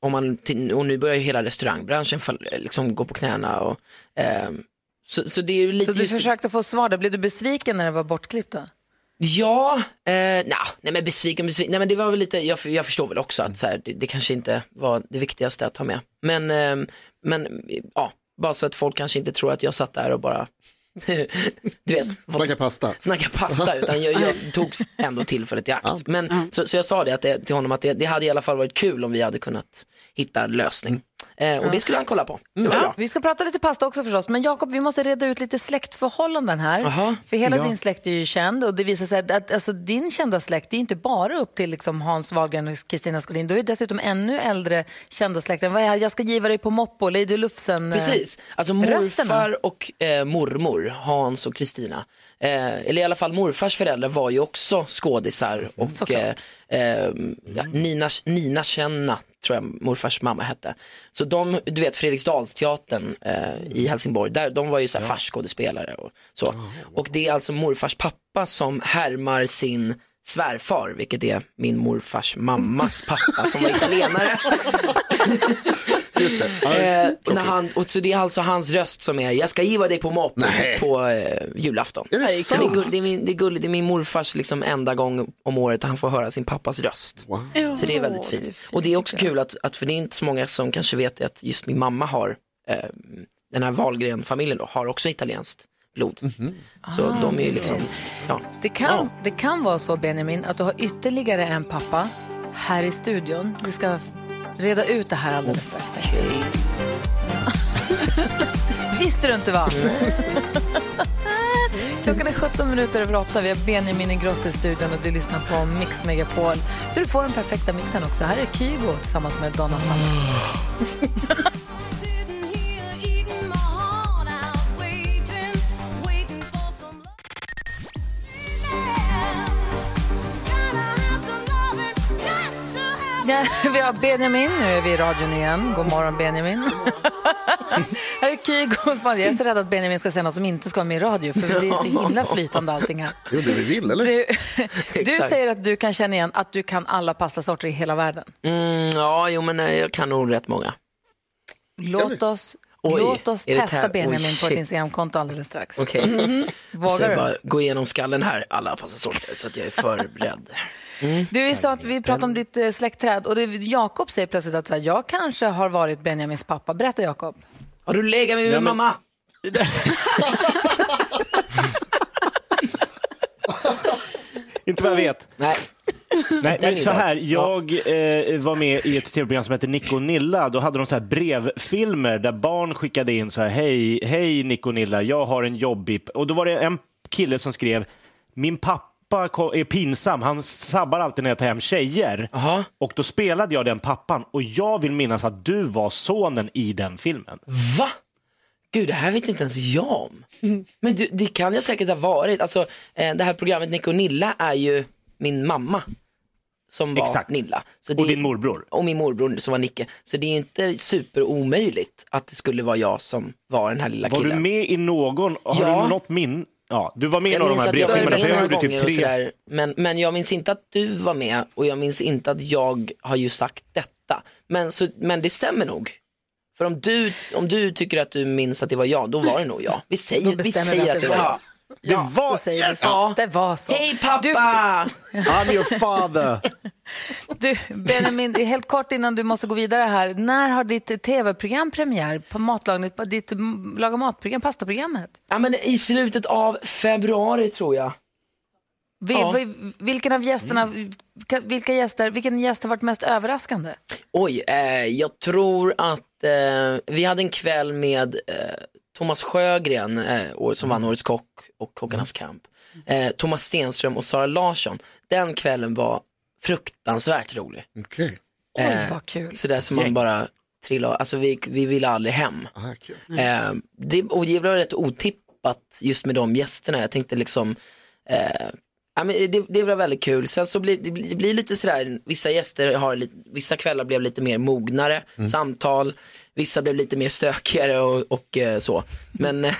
om man, och nu börjar ju hela restaurangbranschen fall, liksom gå på knäna och ehm, så, så det är ju lite Så du just- försökte få svar där. Blev du besviken när det var bortklippt då? Ja, eh, nah, nej men besviken, besviken, nej men det var väl lite, jag, jag förstår väl också att så här, det, det kanske inte var det viktigaste att ta med. Men, ehm, men ja, bara så att folk kanske inte tror att jag satt där och bara du vet, Snacka pasta. snacka pasta, utan jag, jag tog ändå tillfället i akt. Men, så, så jag sa det, att det till honom att det, det hade i alla fall varit kul om vi hade kunnat hitta en lösning. Eh, och det skulle han kolla på. Var Ja, vi ska prata lite pasta också förstås, men Jakob, vi måste reda ut lite släktförhållanden här. Jaha, För hela ja. din släkt är ju känd och det visar sig att, att alltså, din kända släkt är ju inte bara upp till liksom, Hans Wahlgren och Kristina Skolin. Du är dessutom ännu äldre kända släkten. Vad är, jag ska giva dig på Moppo, Lady Lufsen. eh, Precis, alltså rösterna. morfar och eh, mormor, Hans och Kristina, eh, eller i alla fall morfars föräldrar var ju också skådisar och eh, eh, ja, Nina, Nina Känna tror jag morfars mamma hette. Så de, du vet Fredriksdalsteatern eh, i Helsingborg, där, de var ju så här farsskådespelare och så. Och det är alltså morfars pappa som härmar sin svärfar, vilket är min morfars mammas pappa som var italienare. Just det. Ja, Eh, när han, och så det är alltså hans röst som är, jag ska giva dig på mopp Nej. på eh, julafton. Är det det, sant? är gull, det, är min, det är gulligt, det är min morfars liksom enda gång om året han får höra sin pappas röst. Wow. Så det är väldigt fint. det är fint, och det är också kul att, att, för det är inte så många som kanske vet att just min mamma har, eh, den här Wahlgren-familjen då, har också italienskt blod. Mhm. Så Ah, de är liksom, ja. Det kan, det kan vara så, Benjamin, att du har ytterligare en pappa här i studion. Vi ska reda ut det här alldeles strax. jag. Visste du inte va? Klockan är 17 minuter över 8. Vi har Benjamin Ingrosso i studion och du lyssnar på Mix Megapol. Du får den perfekta mixen också. Här är Kygo tillsammans med Donna Summer. Ja, vi har Benjamin, nu är vi i radion igen. God morgon Benjamin. här är Kygo. Jag är så rädd att Benjamin ska säga något som inte ska vara med i radio, för det är så himla flytande allting här. Det är det vi vill, eller? Du, du säger att du kan känna igen att du kan alla pastasorter i hela världen. Mm, ja, jo men eh, jag kan nog rätt många. Låt oss, Oj, låt oss testa här? Oj, Benjamin på ett Instagramkonto alldeles strax. Okej. Mhm. Så Vågar jag du? bara gå igenom skallen här, alla passasorter, så att jag är förberedd. Du, vi, sa att vi pratade om ditt eh, släktträd och Jakob säger plötsligt att så här, jag kanske har varit Benjamins pappa. Berätta Jakob. Har du legat med min Ja, men- mamma? Inte vad jag vet. Nej. Nej, men så här, jag eh, var med i ett tv-program som heter Nico och Nilla. Då hade de så här brevfilmer där barn skickade in så här, hej, hej Nico och Nilla, jag har en jobbig... Och då var det en kille som skrev, min pappa ko- är pinsam, han sabbar alltid när jag tar hem tjejer. Aha. Och då spelade jag den pappan och jag vill minnas att du var sonen i den filmen. Va? Gud, det här vet inte ens jag om. Men du, det kan jag säkert ha varit. Alltså, eh, det här programmet Nico och Nilla är ju min mamma som var Exakt. Nilla. Så det, Och din morbror. Och min morbror som var Nicke. Så det är ju inte superomöjligt att det skulle vara jag som var den här lilla Var killen. du med i någon, har Ja. du något min? Ja, du var med i Jag någon av de här jag brevfilmerna, jag några gjorde typ tre. sådär. Men, men jag minns inte att du var med och jag minns inte att jag har ju sagt detta. Men, så, men det stämmer nog. För om du, om du tycker att du minns att det var jag, då var det nog jag. Vi säger, vi säger att det var var jag. Ja, var- säger så. Ja. Det var så. Hej pappa! Du, I'm your father. du, Benjamin, helt kort innan du måste gå vidare här. När har ditt tv-program premiär på matlagning, på ditt laga matprogram, pastaprogrammet? Ja, men I slutet av februari tror jag. Vi, Ja. vi, vilken av gästerna, vilka- vilka gäster, vilken gäst har varit mest överraskande? Oj, eh, jag tror att eh, vi hade en kväll med eh, Thomas Sjögren eh, som vann Årets kock och Kockarnas kamp. Eh, Thomas Stenström och Sara Larsson. Den kvällen var fruktansvärt rolig. Okej. Oj, Eh, vad kul. Så där som man bara trillade, alltså vi, vi ville aldrig hem. Ah, kul. Eh, det, och det var rätt otippat just med de gästerna. Jag tänkte liksom, eh, ja, men det, det var väldigt kul. Sen så blir det blir, det lite sådär, vissa gäster har lite, vissa kvällar blev lite mer mognare, samtal, vissa blev lite mer stökigare och, och eh, så. Men eh,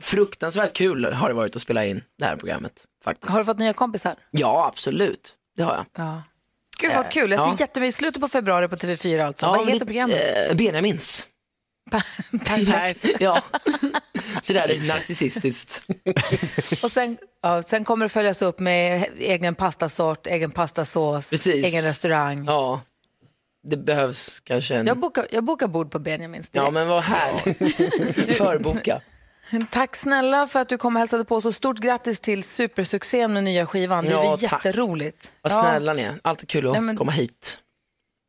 fruktansvärt kul har det varit att spela in det här programmet. Faktiskt. Har du fått nya kompisar? Ja, absolut. Det har jag. Ja. Gud vad kul, jag ser ja. jättemycket, slutet på februari på TV4 alltså. Ja, vad heter lite, programmet? Eh, Benjamins. Perfekt. Ja, sådär narcissistiskt. Och sen, ja, sen kommer det följas upp med egen pastasort, egen pastasås, Precis. egen restaurang. Ja, det behövs kanske en... Jag, bokar, jag bokar bord på Benjamins direkt. Ja men vad härligt. Förboka. Tack snälla för att du kom och hälsade på oss och stort grattis till supersuccén med nya skivan. Det är Ja, jätteroligt. Vad snälla ni är. Alltid kul att Nej, men- komma hit.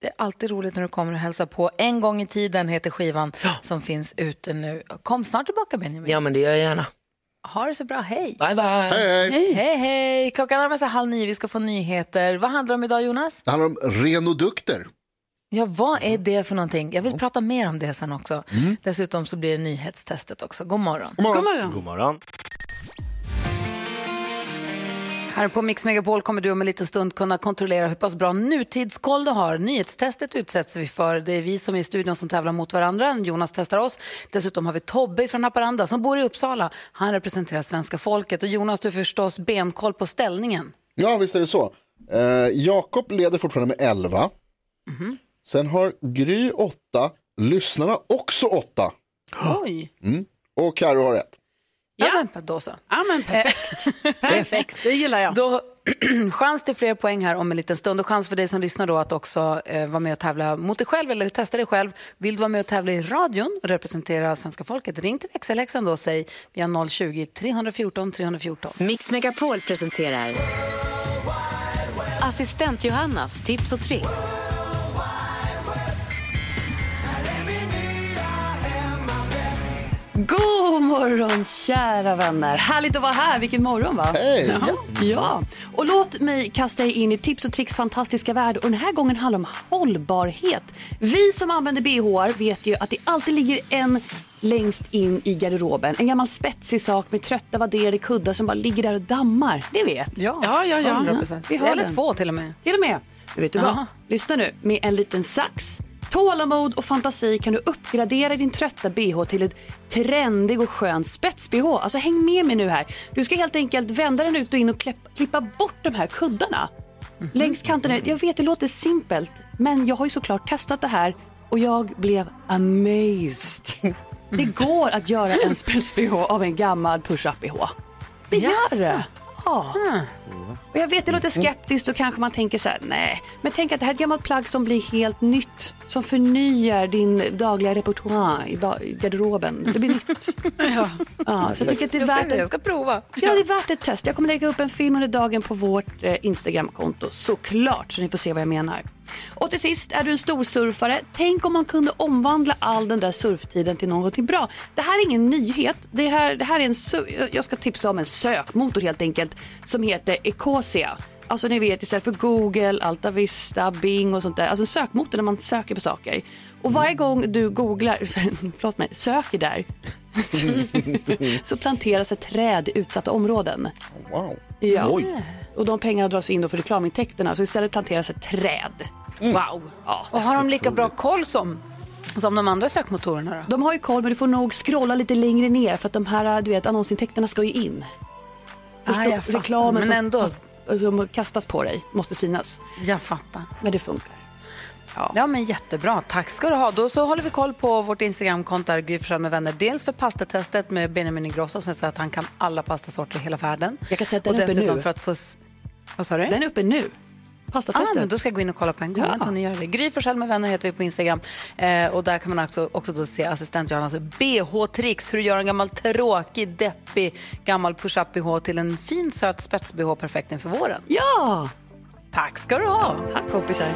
Det är alltid roligt när du kommer och hälsar på. En gång i tiden heter skivan som finns ute nu. Kom snart tillbaka Benjamin. Ja, men det gör jag gärna. Ha det så bra, hej. Bye, bye. Hej, hej. Hej, hej. Klockan närmar sig halv nio, vi ska få nyheter. Vad handlar det om idag Jonas? Det handlar om renodukter. Ja, vad är det för någonting? Jag vill prata mer om det sen också. Mm. Dessutom så blir det nyhetstestet också. God morgon. God morgon. God morgon. God morgon. Här på Mix Megapol kommer du om en liten stund kunna kontrollera hur pass bra nutidskoll du har. Nyhetstestet utsätts vi för. Det är vi som är i studion som tävlar mot varandra. Jonas testar oss. Dessutom har vi Tobbe från Haparanda som bor i Uppsala. Han representerar svenska folket. Och Jonas, du har förstås benkoll på ställningen. Ja, visst är det så. Eh, Jakob leder fortfarande med 11. Sen har Gry 8, lyssnarna också 8. Oj! Mm. Och Karo har rätt. Ja, men då så. Ja, men perfekt. perfekt, det gillar jag. Då, chans till fler poäng här om en liten stund och chans för dig som lyssnar då att också eh, vara med och tävla mot dig själv eller testa dig själv. Vill du vara med och tävla i radion och representera svenska folket, ring till växelläxan då och säg via 020-314 314. Mix Megapol presenterar Assistent Johannas tips och tricks. God morgon kära vänner. Härligt att vara här. Vilken morgon va? Hej! Ja. ja. Och låt mig kasta er in i tips och tricks fantastiska värld. Och den här gången handlar om hållbarhet. Vi som använder bh vet ju att det alltid ligger en längst in i garderoben. En gammal spetsig sak med trötta vadderade kuddar som bara ligger där och dammar. Det vet. Ja, Ja, ja, ja. 100%. Vi har Eller den. två till och med. Till och med. Men vet du vad? Lyssna nu. Med en liten sax, tålamod och fantasi kan du uppgradera din trötta bh till ett trendig och skön spets-bh. Alltså häng med mig nu här. Du ska helt enkelt vända den ut och in och klipp- klippa bort de här kuddarna. Längs kanterna. Jag vet det låter simpelt, men jag har ju såklart testat det här och jag blev amazed. Det går att göra en spets-bh av en gammal push-up-bh. Det gör Jaså? det. Ja. Och jag vet det låter skeptiskt och kanske man tänker så här, nej. Men tänk att det här är ett gammalt plagg som blir helt nytt. Som förnyar din dagliga repertoar i garderoben. Det blir nytt. ja. Ja, så jag tycker att det är Jag värt jag ett, ska prova. ja, det är värt ett test. Jag kommer lägga upp en film under dagen på vårt eh, Instagramkonto. Såklart, så ni får se vad jag menar. Och till sist, är du en storsurfare? Tänk om man kunde omvandla all den där surftiden till någonting bra. Det här är ingen nyhet. Det här, det här är en, jag ska tipsa om en sökmotor helt enkelt som heter Ecosia. Alltså ni vet istället för Google, Alta Vista, Bing och sånt där. Alltså en sökmotor när man söker på saker. Och varje gång du googlar, förlåt mig, söker där så planteras ett träd i utsatta områden. Wow. Ja. Och de pengarna dras in då för reklamintäkterna så istället planteras ett träd. Wow. Ja. Och har de lika bra koll som, som de andra sökmotorerna då? De har ju koll men du får nog scrolla lite längre ner för att de här du vet, annonsintäkterna ska ju in. Ah, jag fattar. reklamen Men som, ändå. som kastas på dig måste synas. Jag fattar. Men det funkar. Ja. men jättebra. Tack ska du ha. Då så håller vi koll på vårt Instagramkonto, där Gry med vänner. Dels för pastatestet med Benjamin Ingrosso som säger att han kan alla pastasorter i hela världen. Jag kan säga att den och är uppe nu. för att få... Vad sa du? Den är uppe nu. Ah, Pastatestet. men då ska jag gå in och kolla på en gång. Ja. Gör det. Gry Forssell med vänner heter vi på Instagram. Eh, och där kan man också, också då se assistent Johannas bh-tricks. Hur du gör en gammal tråkig, deppig, gammal push-up-bh till en fin, söt spets-bh perfekt inför våren. Ja! Tack ska du ha. Tack kompisar.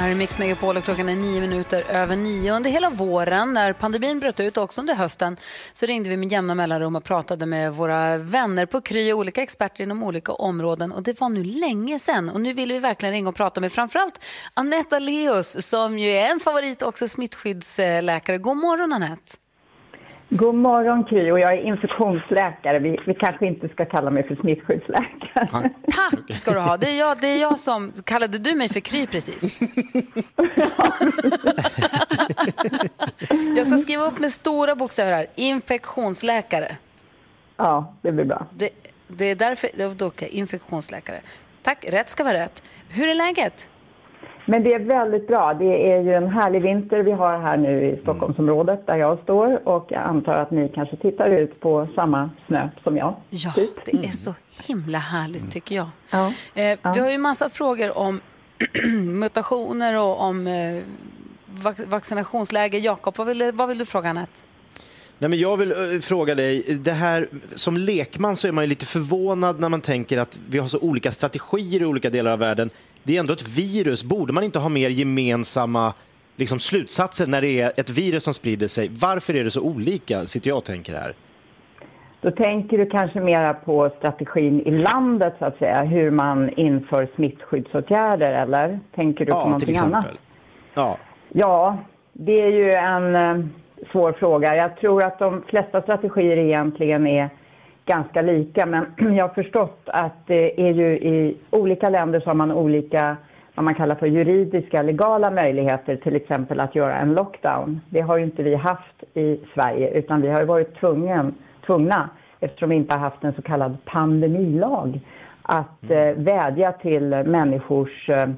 Det här är Mix Megapol och klockan är nio minuter över nio. Under hela våren, när pandemin bröt ut och också under hösten, så ringde vi med jämna mellanrum och pratade med våra vänner på Kry och olika experter inom olika områden. Och det var nu länge sedan. Och nu vill vi verkligen ringa och prata med framförallt Anette Leos som ju är en favorit och också smittskyddsläkare. God morgon Anette. God morgon Kry och jag är infektionsläkare. Vi, vi kanske inte ska kalla mig för smittskyddsläkare. Tack ska du ha. Det är jag, det är jag som... Kallade du mig för Kry precis? jag ska skriva upp med stora bokstäver här. Infektionsläkare. Ja, det blir bra. Det, det är därför... Okej, infektionsläkare. Tack, rätt ska vara rätt. Hur är läget? Men det är väldigt bra. Det är ju en härlig vinter vi har här nu i Stockholmsområdet där jag står och jag antar att ni kanske tittar ut på samma snö som jag. Ja, det är så himla härligt tycker jag. Ja. Eh, Vi har ju massa frågor om mutationer och om eh, vac- vaccinationsläge. Jakob, vad vill, du- vad vill du fråga Anette? Nej, men jag vill eh, fråga dig, det här, som lekman så är man ju lite förvånad när man tänker att vi har så olika strategier i olika delar av världen. Det är ändå ett virus. Borde man inte ha mer gemensamma liksom, slutsatser när det är ett virus som sprider sig? Varför är det så olika, sitter jag och tänker här. Då tänker du kanske mera på strategin i landet så att säga, hur man inför smittskyddsåtgärder eller tänker du på Ja, till någonting exempel. annat? Ja. Ja, det är ju en eh, svår fråga. Jag tror att de flesta strategier egentligen är ganska lika, men jag har förstått att det är ju i olika länder så har man olika vad man kallar för juridiska, legala möjligheter, till exempel att göra en lockdown. Det har ju inte vi haft i Sverige, utan vi har varit tvungen, tvungna, eftersom vi inte har haft en så kallad pandemilag, att eh, vädja till människors eh,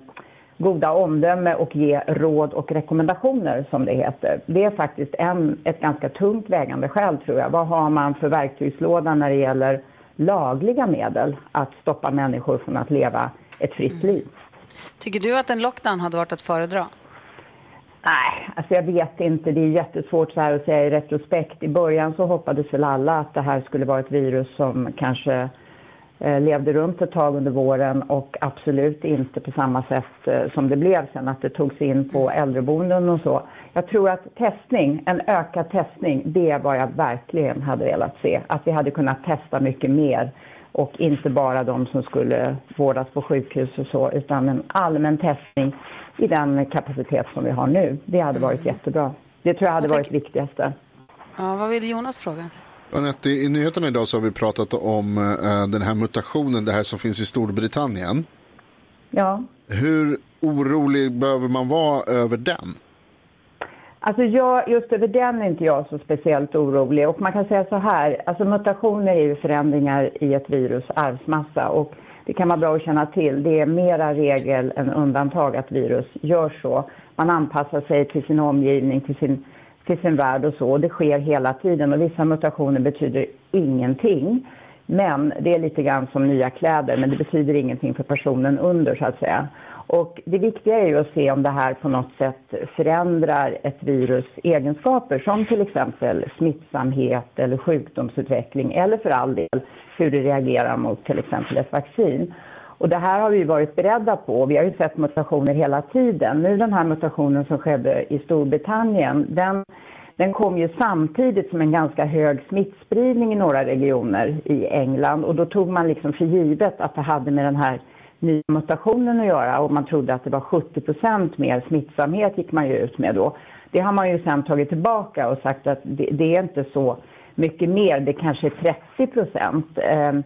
goda omdöme och ge råd och rekommendationer som det heter. Det är faktiskt en, ett ganska tungt vägande skäl tror jag. Vad har man för verktygslåda när det gäller lagliga medel att stoppa människor från att leva ett fritt liv? Tycker du att en lockdown hade varit att föredra? Nej, alltså jag vet inte. Det är jättesvårt så här att säga i retrospekt. I början så hoppades väl alla att det här skulle vara ett virus som kanske levde runt ett tag under våren och absolut inte på samma sätt eh, som det blev sen, att det togs in på äldreboenden och så. Jag tror att testning, en ökad testning, det är vad jag verkligen hade velat se. Att vi hade kunnat testa mycket mer och inte bara de som skulle vårdas på sjukhus och så, utan en allmän testning i den kapacitet som vi har nu. Det hade varit jättebra. Det tror jag hade varit viktigaste. Ja, vad vill Jonas fråga? Anette, i nyheterna idag så har vi pratat om eh, den här mutationen, det här som finns i Storbritannien. Ja. Hur orolig behöver man vara över den? Alltså jag, just över den är inte jag så speciellt orolig. Och man kan säga så här, alltså mutationer är ju förändringar i ett virus arvsmassa. Och det kan vara bra att känna till. Det är mera regel än undantag att virus gör så. Man anpassar sig till sin omgivning, till sin, till sin värld och så. Och det sker hela tiden. Och vissa mutationer betyder ingenting. Men det är lite grann som nya kläder, men det betyder ingenting för personen under så att säga. Och det viktiga är ju att se om det här på något sätt förändrar ett virus egenskaper som till exempel smittsamhet eller sjukdomsutveckling eller för all del hur det reagerar mot till exempel ett vaccin. Och det här har vi varit beredda på. Vi har ju sett mutationer hela tiden. Nu den här mutationen som skedde i Storbritannien, den, den kom ju samtidigt som en ganska hög smittspridning i några regioner i England och då tog man liksom för givet att det hade med den här nya mutationen att göra och man trodde att det var 70 procent mer smittsamhet gick man ju ut med då. Det har man ju sen tagit tillbaka och sagt att det, det är inte så mycket mer, det kanske är 30 procent. Ehm,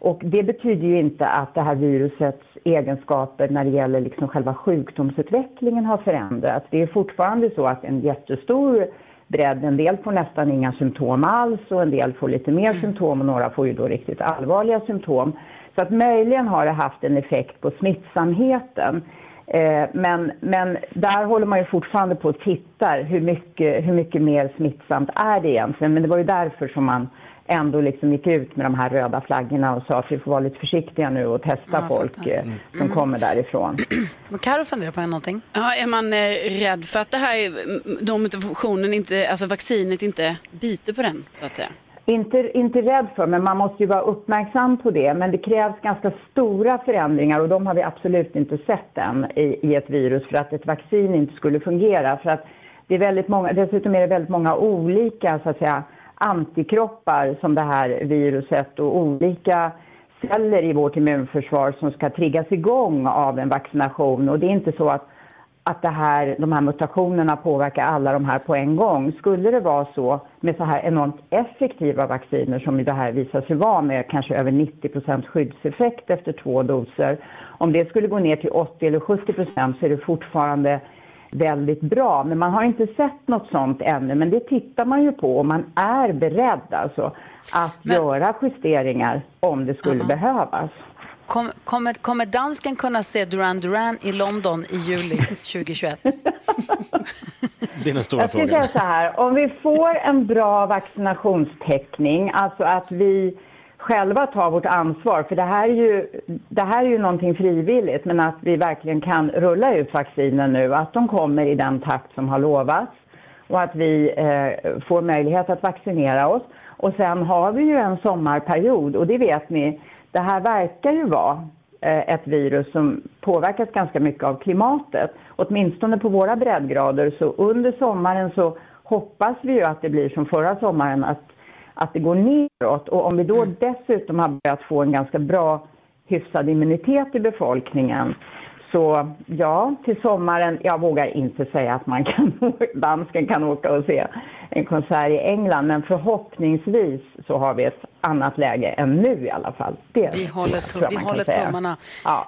och det betyder ju inte att det här virusets egenskaper när det gäller liksom själva sjukdomsutvecklingen har förändrats. Det är fortfarande så att en jättestor bredd, en del får nästan inga symptom alls och en del får lite mer symptom och några får ju då riktigt allvarliga symptom. Så att möjligen har det haft en effekt på smittsamheten. Eh, men, men där håller man ju fortfarande på och tittar hur mycket, hur mycket mer smittsamt är det egentligen. Men det var ju därför som man ändå liksom gick ut med de här röda flaggorna och sa att vi får vara lite försiktiga nu och testa Ja, folk eh, som Mm. kommer därifrån. Karo funderar på någonting. Ja, är man eh, rädd för att det här, de mutationen inte, alltså vaccinet inte biter på den så att säga? Inte, inte rädd för, men man måste ju vara uppmärksam på det. Men det krävs ganska stora förändringar och de har vi absolut inte sett än i, i ett virus för att ett vaccin inte skulle fungera. För att det är väldigt många, dessutom är det väldigt många olika så att säga, antikroppar som det här viruset och olika celler i vårt immunförsvar som ska triggas igång av en vaccination. Och det är inte så att att det här, de här mutationerna påverkar alla de här på en gång. Skulle det vara så med så här enormt effektiva vacciner som det här visar sig vara med kanske över 90 procents skyddseffekt efter två doser. Om det skulle gå ner till 80 eller 70 så är det fortfarande väldigt bra. Men man har inte sett något sånt ännu. Men det tittar man ju på och man är beredd alltså att göra justeringar om det skulle behövas. Kom, kommer, kommer dansken kunna se Duran Duran i London i juli 2021? Det är den stora Jag skulle frågan. säga så här, om vi får en bra vaccinationstäckning, alltså att vi själva ta vårt ansvar, för det här är ju, det här är ju någonting frivilligt, men att vi verkligen kan rulla ut vaccinen nu, att de kommer i den takt som har lovats och att vi eh, får möjlighet att vaccinera oss. Och sen har vi ju en sommarperiod och det vet ni, det här verkar ju vara eh, ett virus som påverkas ganska mycket av klimatet. Åtminstone på våra breddgrader. Så under sommaren så hoppas vi ju att det blir som förra sommaren, att, att det går neråt. Och om vi då dessutom har börjat få en ganska bra hyfsad immunitet i befolkningen så ja, till sommaren, jag vågar inte säga att man kan, dansken kan åka och se en konsert i England, men förhoppningsvis så har vi ett annat läge än nu i alla fall. Det Vi håller, jag vi håller tummarna.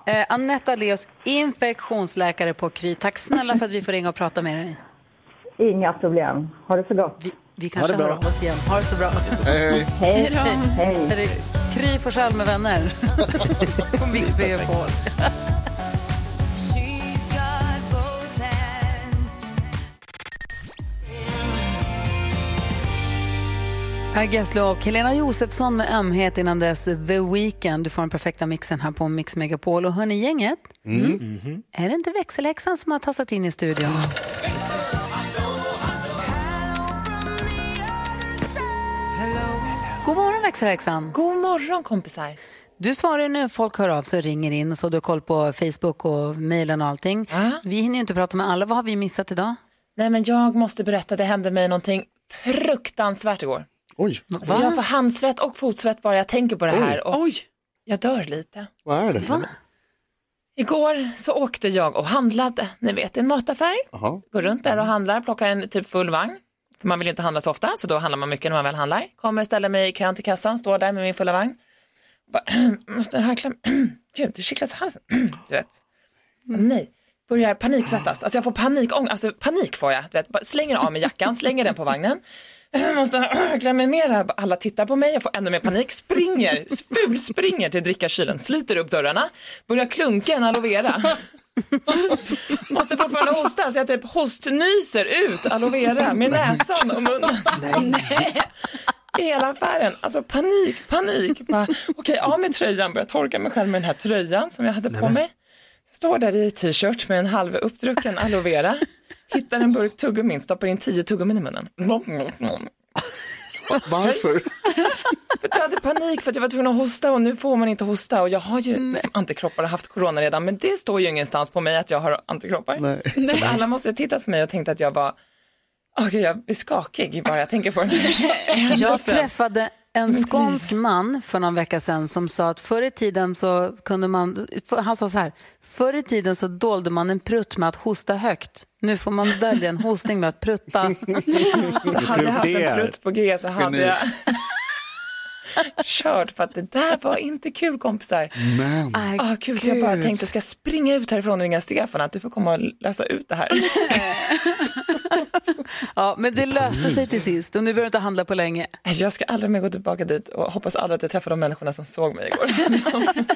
Eh, Anetta Leos, infektionsläkare på Kry. Tack snälla för att vi får ringa och prata med dig. Inga problem. Ha det så gott. Vi, vi kanske hör av oss igen. Ha det så bra. Hej, hej. Hej. Hej. Är Kry Forssell med vänner på Mix Megapol. Per Gessle och Helena Josefsson med ömhet innan dess The Weeknd. Du får den perfekta mixen här på Mix Megapol. Och hörni gänget, Mm. är det inte växelhäxan som har tassat in i studion? Växelhäxan. God morgon kompisar. Du svarar när folk hör av sig och ringer in och så. Du har koll på Facebook och mejlen och allting. Vi hinner ju inte prata med alla. Vad har vi missat idag? Nej men jag måste berätta, det hände mig någonting fruktansvärt igår. Oj. Alltså, jag får handsvett och fotsvett bara jag tänker på det här. Och Jag dör lite. Vad är det för Igår så åkte jag och handlade, ni vet en mataffär. Jaha. Går runt där och handlar, plockar en typ full vagn. Man vill inte handla så ofta, så då handlar man mycket när man väl handlar. Kommer, ställer mig i kön till kassan, står där med min fulla vagn. Bara, måste harkla, gud det kittlas i halsen. Du vet. Nej, börjar paniksvettas. Alltså jag får panikångest, alltså panik får jag. Du vet. Bara Slänger av mig jackan, slänger den på vagnen. Måste harkla mig mera. Alla tittar på mig, jag får ännu mer panik. Springer, ful springer till drickakylen, sliter upp dörrarna, börjar klunka en aloe vera. Måste fortfarande hosta så jag typ hostnyser ut aloe vera med näsan och munnen. Nej. I hela affären, alltså panik, panik. Bara, Okej, av med tröjan, börjar torka mig själv med den här tröjan som jag hade på mig. Står där i t-shirt med en halv uppdrucken aloe vera. Hittar en burk tuggummin, stoppar in tio tuggummin i munnen. Varför? Jag hade panik för att jag var tvungen att hosta och nu får man inte hosta och jag har ju liksom antikroppar och haft corona redan men det står ju ingenstans på mig att jag har antikroppar. Nej. Så alla måste ha tittat på mig och tänkt att jag var, åh gud jag blir skakig bara jag tänker på den här. Jag träffade en skånsk man för någon vecka sedan som sa att förr i tiden så kunde man, han sa så här, förr i tiden så dolde man en prutt med att hosta högt. Nu får man dölja en hostning med att prutta. Så hade jag haft en prutt på G så hade jag kört för att det där var inte kul kompisar. Men. Aj, Ah, gud, jag bara tänkte ska jag springa ut härifrån och ringa Stefan att du får komma och lösa ut det här. Ja, men det löste sig till sist och nu behöver du inte handla på länge. Jag ska aldrig mer gå tillbaka dit och hoppas aldrig att jag träffar de människorna som såg mig igår.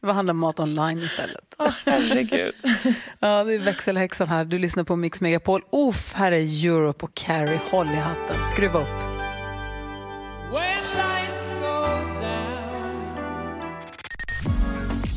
Det var handla mat online istället. Åh, herregud. Ja, det är växelhäxan här. Du lyssnar på Mix Megapol. Uff, här är Europe och Carrie. Håll i hatten. Skruva upp.